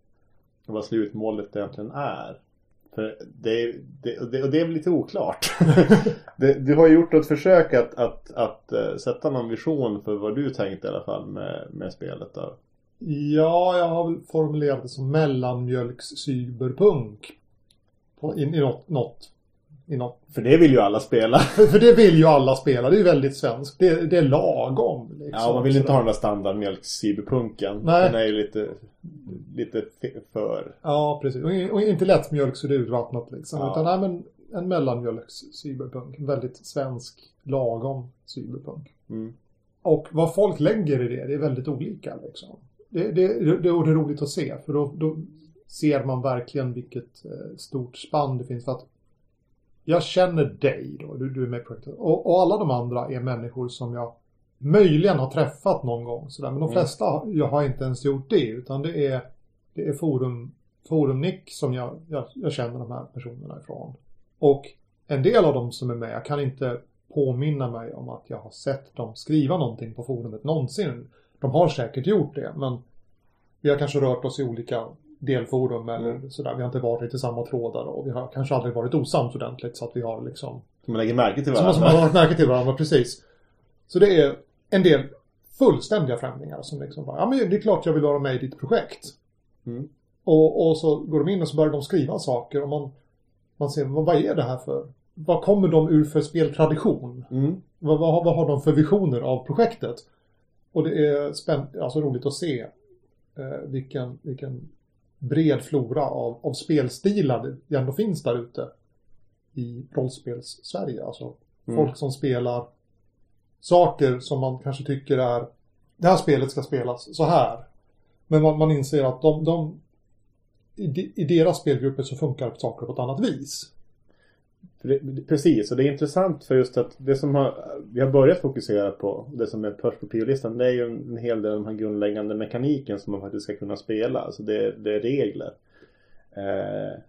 Och vad slutmålet egentligen är. För det, det, och det, och det är väl lite oklart. <laughs> det, du har gjort ett försök att, att, att eh, sätta någon vision för vad du tänkte i alla fall med, med spelet. Då. Ja, jag har väl formulerat det som mellanmjölks-cyberpunk. I, i något, något, i något. För det vill ju alla spela. <laughs> För, det vill ju alla spela, det är ju väldigt svenskt. Det, det är lagom. Liksom, Ja, man vill inte ha den där standardmjölk-cyberpunken. Nej. Den är ju lite, lite för... Ja, precis. Och inte lättmjölk så det är urvattnat liksom. Ja. Utan nej, men en mellanmjölks-cyberpunk. En väldigt svensk, lagom cyberpunk. Mm. Och vad folk lägger i det, det är väldigt olika liksom. Det, det, det, och det är roligt att se, för då, då ser man verkligen vilket eh, stort spann det finns. För att jag känner dig då, du, du är med i projektet. Och, och alla de andra är människor som jag möjligen har träffat någon gång. Sådär. Men de Mm. flesta jag har inte ens gjort det, utan det är, det är forum, forumnick som jag, jag, jag känner de här personerna ifrån. Och en del av dem som är med, jag kan inte påminna mig om att jag har sett dem skriva någonting på forumet någonsin. De har säkert gjort det, men vi har kanske rört oss i olika delforum eller Mm. sådär. Vi har inte varit i samma trådar och vi har kanske aldrig varit osams ordentligt så att vi har liksom Som man lägger märke till som varandra. man har lagt märke till varandra, precis. Så det är en del fullständiga främlingar som liksom bara, ja men det är klart jag vill vara med i ditt projekt. Mm. Och, och så går de in och så börjar de skriva saker och man, man ser, vad, vad är det här för? Vad kommer de ur för speltradition? Mm. Vad, vad, har- vad har de för visioner av projektet? Och det är spänn, alltså roligt att se eh, vilken, vilken bred flora av, av spelstilar det ändå finns där ute i rollspels-Sverige. Alltså Mm. folk som spelar saker som man kanske tycker är det här spelet ska spelas så här. Men man, man inser att de, de i, de- i deras spelgrupper så funkar saker på ett annat vis. Precis, och det är intressant för just att det som har, vi har börjat fokusera på, det som är först på prio-listan, det är ju en hel del av den här grundläggande mekaniken som man faktiskt ska kunna spela. Alltså det, det är regler. Eh,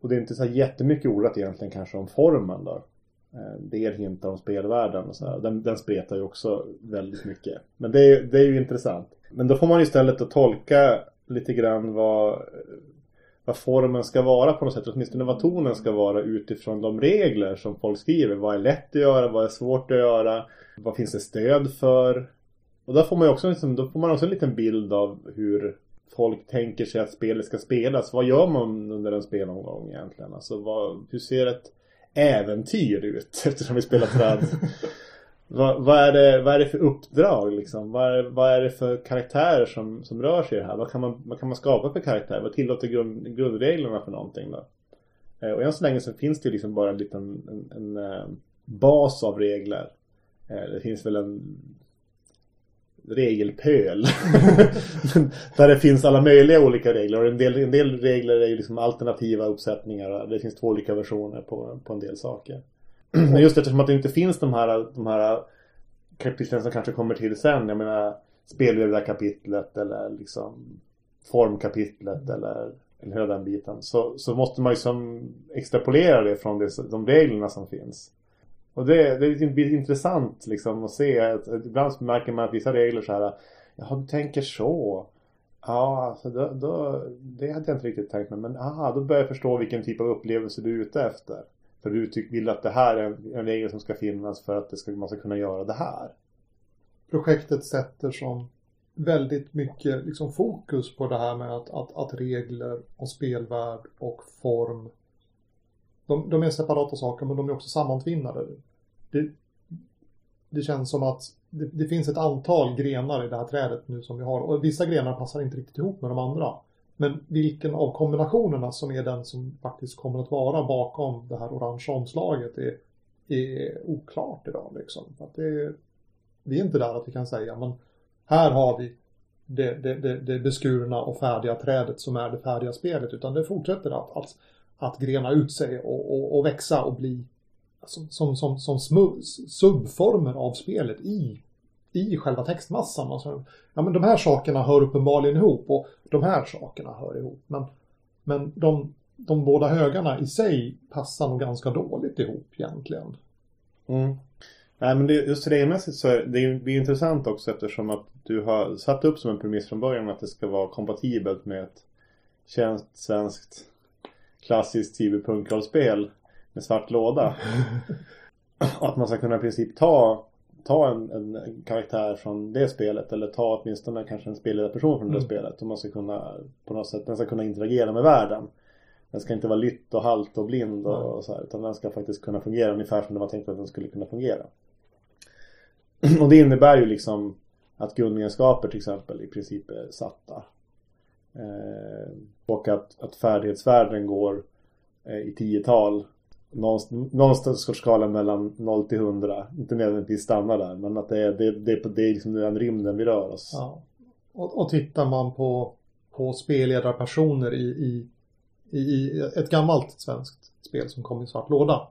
och det är inte så jättemycket ordat egentligen kanske om formen då. Eh, det är hintar om spelvärlden och så här. Den, den spretar ju också väldigt mycket. Men det är, det är ju intressant. Men då får man istället att tolka lite grann vad vad formen ska vara på något sätt. Åtminstone vad tonen ska vara utifrån de regler som folk skriver. Vad är lätt att göra? Vad är svårt att göra? Vad finns det stöd för? Och där får man ju också, liksom, då får man också en liten bild av hur folk tänker sig att spelet ska spelas. Vad gör man under en spelomgång egentligen? Alltså vad, hur ser ett äventyr ut? <laughs> Eftersom vi spelar träd vad, vad, är det, vad är det för uppdrag liksom? Vad är, vad är det för karaktärer som, som rör sig i det här? Vad kan man, vad kan man skapa för karaktärer? Vad tillåter grund, grundreglerna för någonting då? Eh, Och än så länge så finns det ju liksom bara en liten en, en, eh, bas av regler. Eh, Det finns väl en regelpöl. <laughs> Där det finns alla möjliga olika regler. Och en del, en del regler är ju liksom alternativa uppsättningar. Det finns två olika versioner på, på en del saker. Men just eftersom att det inte finns de här, de här kapitlen som kanske kommer till sen. Jag menar spelledarkapitlet eller liksom formkapitlet eller eller hela den biten, så, så måste man ju som extrapolera det från det, de reglerna som finns. Och det, det är intressant liksom att se, att, att ibland märker man att vissa regler så här, jaha du tänker så. Ja, alltså då, då, det hade jag inte riktigt tänkt mig. Men aha, då börjar jag förstå vilken typ av upplevelse du är ute efter. För du tyck, vill att det här är en, en regel som ska finnas för att det ska, man ska kunna göra det här. Projektet sätter som väldigt mycket liksom fokus på det här med att, att, att regler och spelvärld och form de, de är separata saker men de är också sammantvinnade. Det, det känns som att det, det, finns ett antal grenar i det här trädet nu som vi har och vissa grenar passar inte riktigt ihop med de andra. Men vilken av kombinationerna som är den som faktiskt kommer att vara bakom det här orangea omslaget är, är oklart idag liksom. För att det, vi är inte där att vi kan säga men här har vi det, det, det, det beskurna och färdiga trädet som är det färdiga spelet utan det fortsätter att, att, att grena ut sig och, och, och växa och bli som, som, som, som subformer av spelet i, i själva textmassan. Alltså, ja, men de här sakerna hör uppenbarligen ihop och de här sakerna hör ihop. Men, men de, de båda högarna i sig passar nog ganska dåligt ihop egentligen. Mm. Nej men det, just regelmässigt så är det, det är intressant också eftersom att du har satt upp som en premiss från början att det ska vara kompatibelt med ett känt svenskt klassiskt cyberpunkrollspel med svart låda. <laughs> Att man ska kunna i princip ta, ta en, en, karaktär från det spelet eller ta åtminstone kanske en spelledarperson från mm. det spelet och man ska kunna på något sätt, den ska kunna interagera med världen. Den ska inte vara lytt och halt och blind och, och så här, utan den ska faktiskt kunna fungera ungefär som det var tänkt att den skulle kunna fungera. <clears throat> Och det innebär ju liksom att grundegenskaper till exempel i princip är satta. Eh, och att, att färdighetsvärden går eh, i tiotal. Någonstans på skalan mellan 0 till 100. Inte nödvändigtvis stanna där men att det är, det, det, det är liksom den rymden vi rör oss. Ja. Och, och tittar man på, på spelledarpersoner i, i, i, i ett gammalt svenskt spel som kom i svart låda.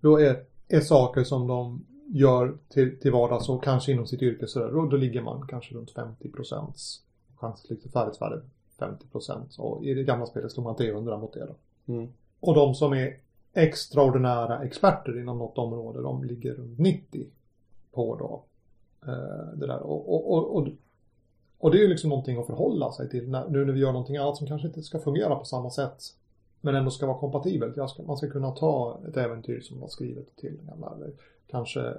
Då är, är saker som de gör till, till vardags och kanske inom sitt yrke så då, då ligger man kanske runt 50 procents chans till färdighetsvärde 50 procent och i det gamla spelet slår man 300 mot det då. Mm. Och de som är extraordinära experter inom något område de ligger runt 90 på då eh, det där och, och, och, och, och det är ju liksom någonting att förhålla sig till när, nu när vi gör någonting annat som kanske inte ska fungera på samma sätt men ändå ska vara kompatibelt. Ska, man ska kunna ta ett äventyr som var skrivet till eller kanske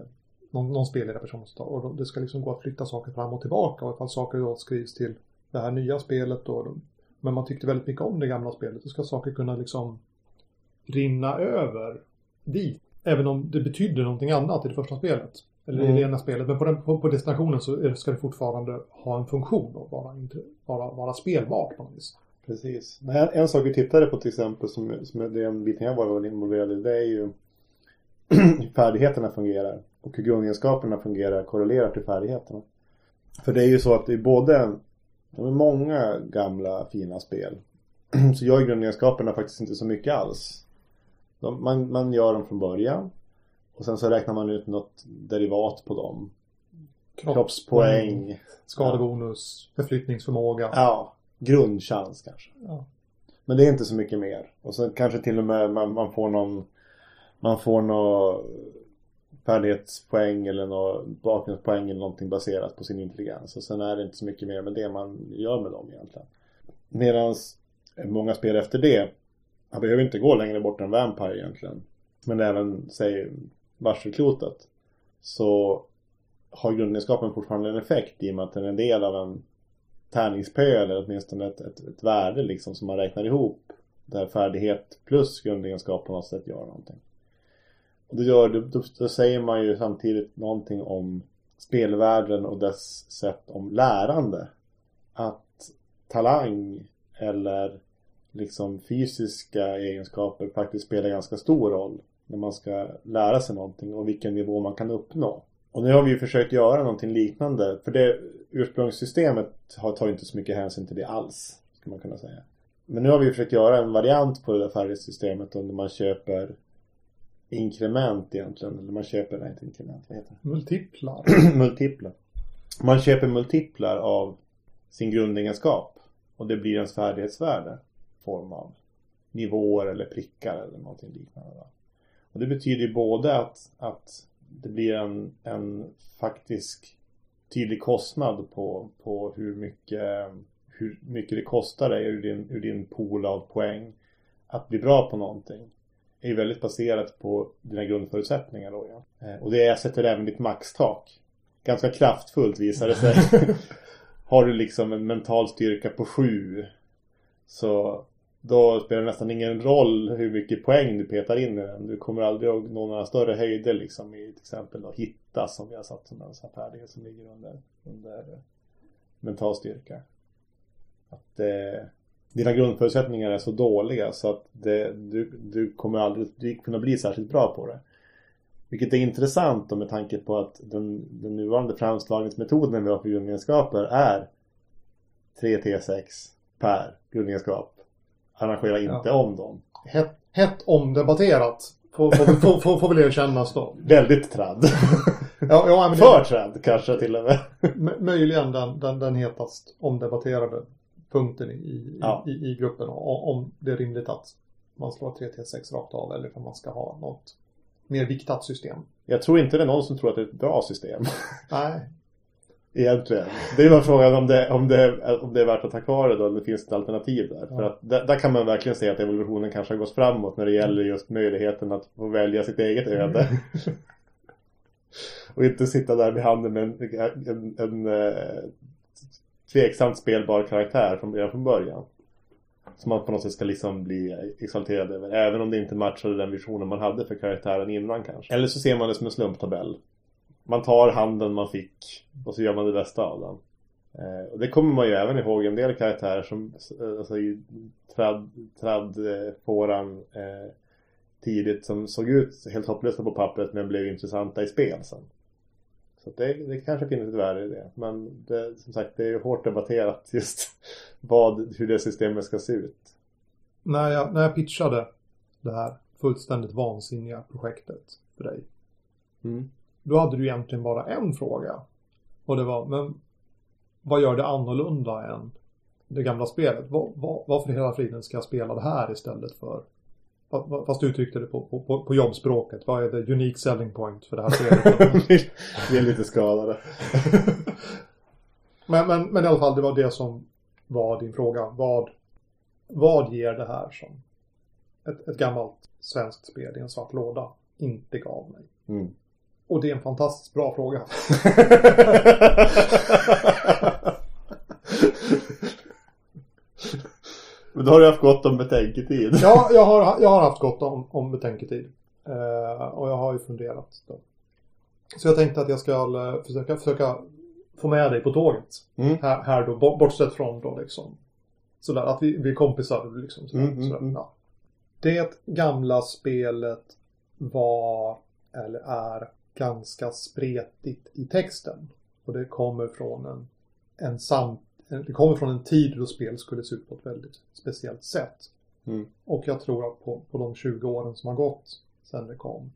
någon, någon spelledarperson som tar. Och det ska liksom gå att flytta saker fram och tillbaka. Och ifall saker då skrivs till det här nya spelet då. Men man tyckte väldigt mycket om det gamla spelet. Då ska saker kunna liksom rinna över dit. Även om det betyder någonting annat i det första spelet. Eller mm. i det ena spelet. Men på, den, på, på destinationen så ska det fortfarande ha en funktion och vara, vara, vara spelbart på något vis. Precis. Men en, en sak vi tittade på till exempel som, som är den biten jag var involverad i. Det är ju hur <clears throat> färdigheterna fungerar. Och hur grundegenskaperna fungerar korrelerar till färdigheterna. För det är ju så att det är både det är många gamla fina spel. <clears throat> Så gör grundegenskaperna faktiskt inte så mycket alls. De, man, man gör dem från början. Och sen så räknar man ut något derivat på dem. Kroppspoäng. Skadebonus. Förflyttningsförmåga. Ja. Grundchans kanske. Ja. Men det är inte så mycket mer. Och så kanske till och med man, man får någon Man får någon färdighetspoäng eller någon bakgrundspoäng eller någonting baserat på sin intelligens. Och sen är det inte så mycket mer med det man gör med dem egentligen. Medan många spel efter det man behöver inte gå längre bort än Vampire egentligen. Men även, säg, varselklotet. Så har grundegenskapen fortfarande en effekt i och med att den är en del av en tärningspö eller åtminstone ett, ett, ett värde liksom som man räknar ihop. Där färdighet plus grundegenskap på något sätt gör någonting. Och det gör, då, då säger man ju samtidigt någonting om spelvärlden och dess sätt om lärande. Att talang eller liksom fysiska egenskaper faktiskt spelar ganska stor roll när man ska lära sig någonting och vilken nivå man kan uppnå. Och nu har vi ju försökt göra någonting liknande. För det ursprungssystemet tar inte så mycket hänsyn till det alls. Ska man kunna säga. Men nu har vi försökt göra en variant på det där färdigsystemet där man köper inkrement egentligen. Eller man köper, nej inte inkrement, vad heter det? Multiplar. <clears throat> multiplar. Man köper multiplar av sin grundegenskap. Och det blir ens färdighetsvärde. Form av nivåer eller prickar eller någonting liknande. Och det betyder ju både att, att det blir en, en faktisk tydlig kostnad på, på hur mycket hur mycket det kostar dig ur din, ur din pool av poäng att bli bra på någonting är ju väldigt baserat på dina grundförutsättningar då ja. Eh, Och det sätter även ditt maxtak. Ganska kraftfullt visar det sig. <laughs> Har du liksom en mental styrka på sju så då spelar det nästan ingen roll hur mycket poäng du petar in i den. Du kommer aldrig att nå några större höjder liksom i till exempel då hitta som vi har satt som en sån här färdighet som ligger under, under mental styrka. Att eh, dina grundförutsättningar är så dåliga så att det, du, du kommer aldrig kunna bli särskilt bra på det. Vilket är intressant då med tanke på att den, den nuvarande framslagningsmetoden vi har för grundegenskaper är 3T6 per grundegenskap. Arrangera inte Ja. om dem. Hett, hett omdebatterat. Får, får, får, får, får väl erkännas då. Väldigt tradd. <laughs> Ja, ja, men För tradd kanske till och med. <laughs> Möjligen den, den, den hetast omdebatterade punkten i, i, Ja. i, i gruppen. Och, om det är rimligt att man slår 3T6 rakt av eller om man ska ha något mer viktat system. Jag tror inte det är någon som tror att det är ett bra system. Nej, Egentligen. Det är bara frågan om det, om, det, om det är värt att ha kvar det då, eller finns det ett alternativ där. För att där, där kan man verkligen se att evolutionen kanske har gått framåt när det gäller just möjligheten att få välja sitt eget öde. <laughs> Och inte sitta där vid handen med en, en, en, eh, tveksamt spelbar karaktär från, redan från början. Som man på något sätt ska liksom bli exalterad över. Även om det inte matchade den visionen man hade för karaktären innan kanske. Eller så ser man det som en slumptabell. Man tar handen man fick och så gör man det bästa av den. Eh, och det kommer man ju även ihåg en del karaktärer som eh, alltså, i trad, trad eh, fåran eh, tidigt som såg ut helt hopplösa på pappret men blev intressanta i spel sen. Så det, det kanske finns ett värde i det. Men det, som sagt, det är ju hårt debatterat just <laughs> vad, hur det systemet ska se ut. när jag, när jag pitchade det här fullständigt vansinniga projektet för dig. Mm. Då hade du egentligen bara en fråga. Och det var, men vad gör det annorlunda än det gamla spelet? Vad, vad, varför hela friden ska jag spela det här istället för fa- fa- Fast du uttryckte det på, på, på, jobbspråket. Vad är det unique selling point för det här spelet? <laughs> Vi är lite skadade. <laughs> men, men, men i alla fall, det var det som var din fråga. Vad, vad ger det här som ett, ett gammalt svenskt spel i en svart låda inte gav mig? Mm. Och det är en fantastiskt bra fråga. Men då har du haft gott om betänketid. Ja, jag har, jag har haft gott om, om betänketid. Eh, och jag har ju funderat. Då. Så jag tänkte att jag ska eh, försöka, försöka få med dig på tåget. Mm. Här, här då, bort- bortsett från då liksom. Sådär, att vi, vi är kompisar liksom. Sådär, Mm, mm, sådär, mm. Ja. Det gamla spelet var, eller är, ganska spretigt i texten. Och det kommer från en, en sam, en- det kommer från en tid då spel skulle se ut på ett väldigt speciellt sätt. Mm. Och jag tror att på, på de 20 åren som har gått sedan det kom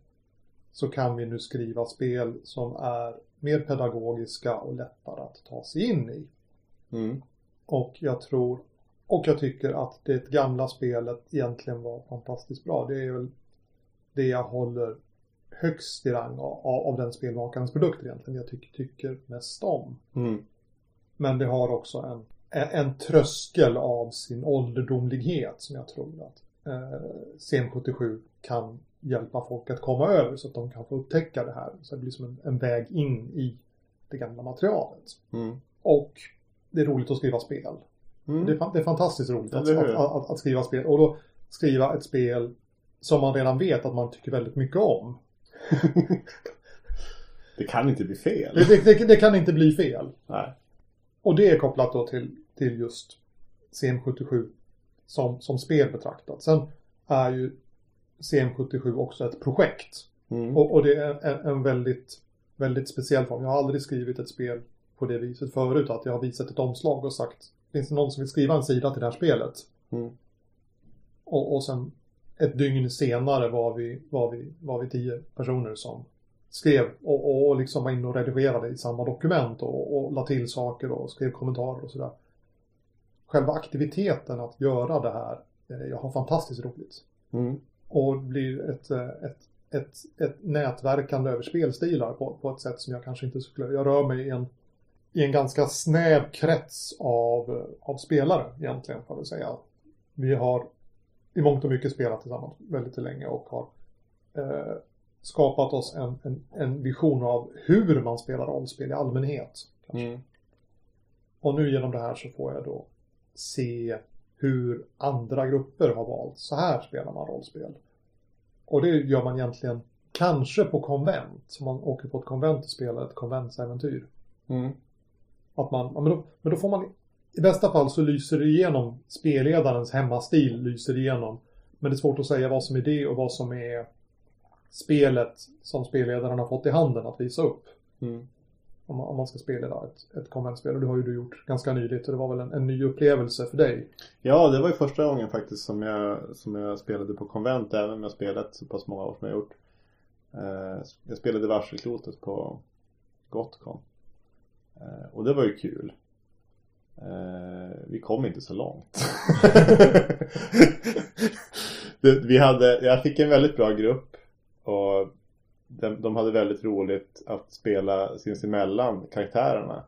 så kan vi nu skriva spel som är mer pedagogiska och lättare att ta sig in i. Mm. Och jag tror och jag tycker att det gamla spelet egentligen var fantastiskt bra. Det är väl det jag håller högst i rang av, av den spelmakarens produkter egentligen. Jag tycker, tycker mest om. Mm. Men det har också en, en, en tröskel av sin ålderdomlighet som jag tror att eh, CM77 kan hjälpa folk att komma över så att de kan få upptäcka det här. Så det blir som en, en väg in i det gamla materialet. Mm. Och det är roligt att skriva spel. Mm. Det, är, det är fantastiskt roligt att, att, att, att skriva spel. Och då skriva ett spel som man redan vet att man tycker väldigt mycket om. <laughs> Det kan inte bli fel. Det, det, det, kan inte bli fel. Nej. Och det är kopplat då till, till just CM77 som, som spel betraktat. Sen är ju CM77 också ett projekt. Mm. Och, och det är en, en väldigt, väldigt speciell form. Jag har aldrig skrivit ett spel på det viset förut. Att jag har visat ett omslag och sagt Finns det någon som vill skriva en sida till det här spelet? Mm. Och, och sen ett dygn senare var vi, var vi, var vi tio personer som skrev och, och, och liksom var inne och redigerade i samma dokument och, och la till saker och skrev kommentarer och sådär. själva aktiviteten att göra det här, eh, jag har fantastiskt roligt. Mm. Och det blir ett, eh, ett, ett, ett nätverkande över spelstilar på, på ett sätt som jag kanske inte skulle... Jag rör mig i en, i en ganska snäv krets av, av spelare egentligen, får jag säga. Vi har i mångt och mycket spelat tillsammans väldigt länge och har eh, skapat oss en, en, en vision av hur man spelar rollspel i allmänhet. Mm. Och nu genom det här så får jag då se hur andra grupper har valt. Så här spelar man rollspel. Och det gör man egentligen kanske på konvent. Så man åker på ett konvent och spelar ett konventsäventyr. Mm. Att man, men, då, men då får man i bästa fall så lyser det igenom spelledarens hemmastil lyser igenom. Men det är svårt att säga vad som är det och vad som är spelet som spelledaren har fått i handen att visa upp. Mm. Om man, om man ska spela ett, ett konventspel. Och det har ju du gjort ganska nyligt och det var väl en, en ny upplevelse för dig. Ja, det var ju första gången faktiskt som jag, som jag spelade på konvent även om jag spelat så pass många år som jag gjort. Eh, jag spelade varselklotet på Gotcon. Eh, och det var ju kul. Eh, vi kom inte så långt. <laughs> vi hade, jag fick en väldigt bra grupp och de, de hade väldigt roligt att spela sinsemellan karaktärerna.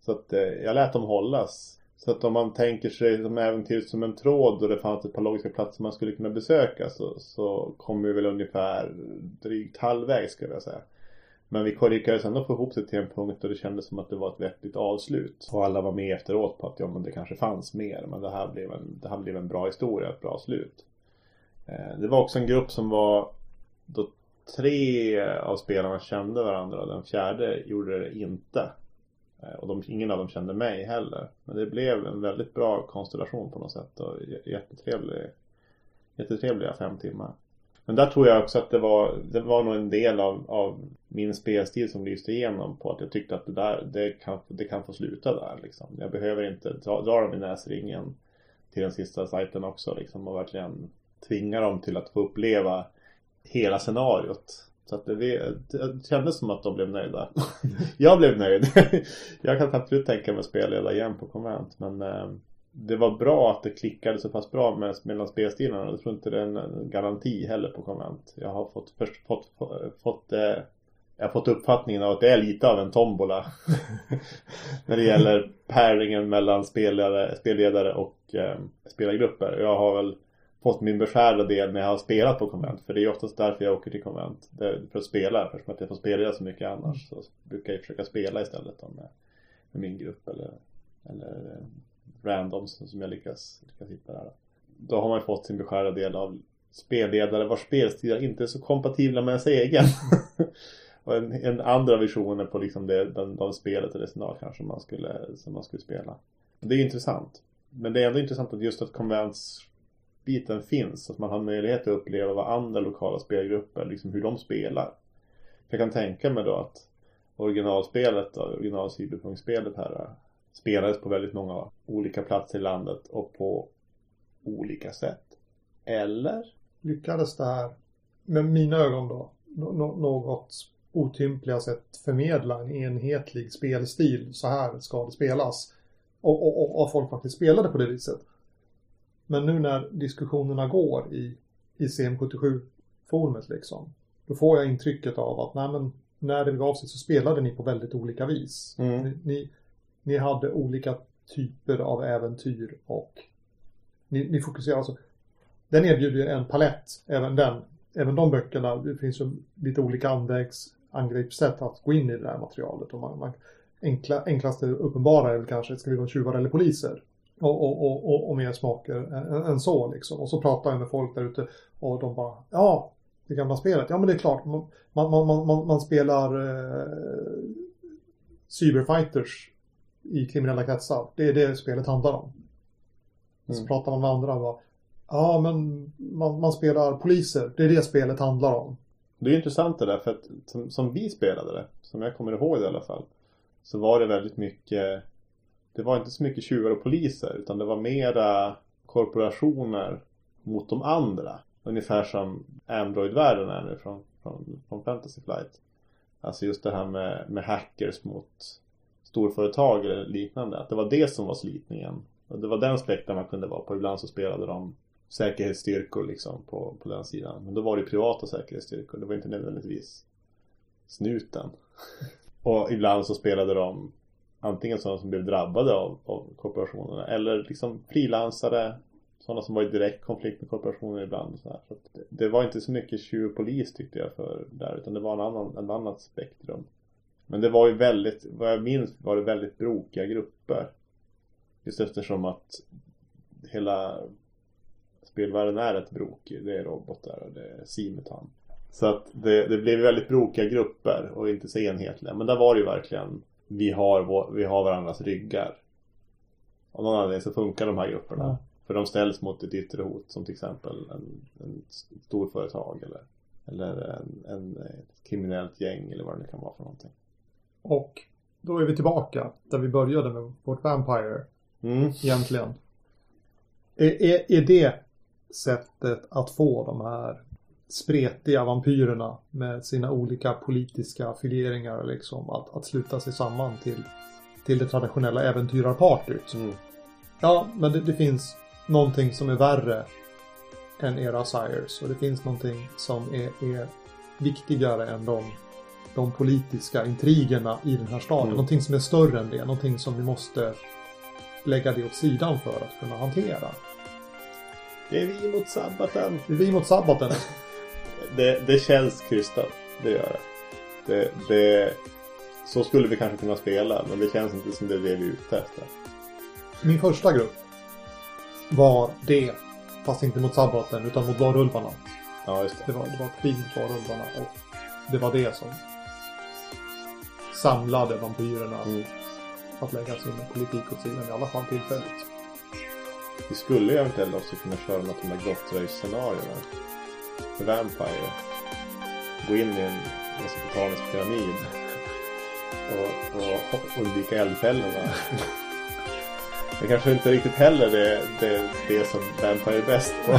Så att eh, jag lät dem hållas. Så att om man tänker sig som äventyret som en tråd och det fanns ett par logiska platser man skulle kunna besöka så, så kom vi väl ungefär drygt halvvägs skulle jag säga. Men vi lyckades ändå få ihop det till en punkt då det kändes som att det var ett vettigt avslut. Och alla var med efteråt på att ja men det kanske fanns mer. Men det här blev en, det här blev en bra historia, ett bra slut. Eh, det var också en grupp som var då tre av spelarna kände varandra och den fjärde gjorde det inte. Eh, och de, ingen av dem kände mig heller. Men det blev en väldigt bra konstellation på något sätt och jättetrevlig, jättetrevliga fem timmar. Men där tror jag också att det var, det var nog en del av, av min spelstil som lyste igenom på att jag tyckte att det där, det kan, det kan få sluta där liksom. Jag behöver inte dra, dra dem i näsringen till den sista sajten också liksom och verkligen tvinga dem till att få uppleva hela scenariot. Så att det, det kändes som att de blev nöjda. <laughs> jag blev nöjd. <laughs> jag kan absolut tänka mig att spelleda igen på konvent. Men eh, det var bra att det klickade så pass bra med, mellan spelstilarna. Jag tror inte det är en garanti heller på konvent. Jag har fått, först fått, fått, eh, jag har fått uppfattningen av att det är lite av en tombola. <laughs> när det gäller pairingen mellan spelledare, spelledare och eh, spelargrupper. Jag har väl fått min beskärda del när jag har spelat på konvent. För det är oftast därför jag åker till konvent. för att spela. Eftersom att jag får spela så mycket annars. Så brukar jag försöka spela istället då med, med min grupp eller, eller eh, randoms som jag lyckas, lyckas hitta där. Då har man ju fått sin beskärda del av spelledare vars spelstilar inte är så kompatibla med ens egen. <laughs> och en, en, andra visioner på liksom det, den, de spelet eller scenario kanske man skulle, som man skulle spela. Det är intressant. Men det är ändå intressant att just att konventsbiten finns. Att man har möjlighet att uppleva vad andra lokala spelgrupper, liksom hur de spelar. Jag kan tänka mig då att originalspelet, då, original cyberpunk här spelades på väldigt många olika platser i landet och på olika sätt. Eller? Lyckades det här, med mina ögon då, något otympliga sätt förmedla en enhetlig spelstil. Så här ska det spelas. Och, och, och, och folk faktiskt spelade på det viset. Men nu när diskussionerna går i, i CM77-forumet liksom. Då får jag intrycket av att nej, men, när det begav sig så spelade ni på väldigt olika vis. Mm. Ni, ni, ni, hade olika typer av äventyr och ni, ni fokuserar alltså. Den erbjuder en palett, även den. Även de böckerna, det finns ju lite olika anvägs, angreppssätt att gå in i det här materialet. Och man, man, enkla, enklaste uppenbara är väl kanske, ska vi vara tjuvar eller poliser? och, och, och, och mer smaker än, än, så liksom. Och så pratar jag med folk där ute och de bara ja, det gamla spelet, ja men det är klart man, man, man, man, man spelar eh, cyberfighters i kriminella kretsar. Det är det spelet handlar om. Mm. Så pratar man med andra och bara ja men man, man spelar poliser, det är det spelet handlar om. Det är intressant det där för att som, som vi spelade det, som jag kommer ihåg det i alla fall, så var det väldigt mycket det var inte så mycket tjuvar och poliser utan det var mera korporationer mot de andra. Ungefär som Android-världen är nu från, från, från Fantasy Flight. Alltså just det här med, med hackers mot storföretag eller liknande. Att det var det som var slitningen. Och det var den spektrum man kunde vara på. Ibland så spelade de säkerhetsstyrkor liksom på, på den sidan. Men då var det privata säkerhetsstyrkor. Det var inte nödvändigtvis snuten. <laughs> och ibland så spelade de antingen sådana som blev drabbade av, av korporationerna eller liksom frilansare sådana som var i direkt konflikt med korporationer ibland. Så, så det, det, var inte så mycket tjuv polis tyckte jag för där utan det var en annan, en annat spektrum. Men det var ju väldigt, vad jag minns var det väldigt brokiga grupper. Just eftersom att hela spelvärlden är ett brokig. Det är robotar och det är simutan. Så att det, det blev väldigt brokiga grupper och inte så enhetliga. Men där var det ju verkligen vi har, vår, vi har varandras ryggar. Av någon anledning så funkar de här grupperna. Ja. För de ställs mot ett yttre hot som till exempel en, en stor företag eller, eller en, en, ett kriminellt gäng eller vad det nu kan vara för någonting. Och då är vi tillbaka där vi började med vårt Vampire. Mm. Egentligen. Är, är, är det sättet att få de här spretiga vampyrerna med sina olika politiska affilieringar liksom att, att sluta sig samman till, till det traditionella äventyrarpartyt. Mm. Ja, men det, det, finns någonting som är värre än era sires och det finns någonting som är, är viktigare än de, de politiska intrigerna i den här staden. Mm. Någonting som är större än det, någonting som vi måste lägga det åt sidan för att kunna hantera. Det är vi mot sabbaten. Det är vi mot sabbaten. <laughs> det, det känns krystat. Det gör det. det. det. Så skulle vi kanske kunna spela, men det känns inte som det är det vi är ute efter. Min första grupp var det, fast inte mot sabbaten, utan mot varulvarna. Ja, just det. Det var, det var krig mot varulvarna och det var det som samlade vampyrerna mm. att lägga sin politik åt sidan, i alla fall tillfälligt. Vi skulle eventuellt också kunna köra något av de här grottröjsscenarierna Vampire. Gå in i en mesopotamisk pyramid och, och undvika eldfällorna. Det kanske inte riktigt heller är det, det som Vampire är bäst på.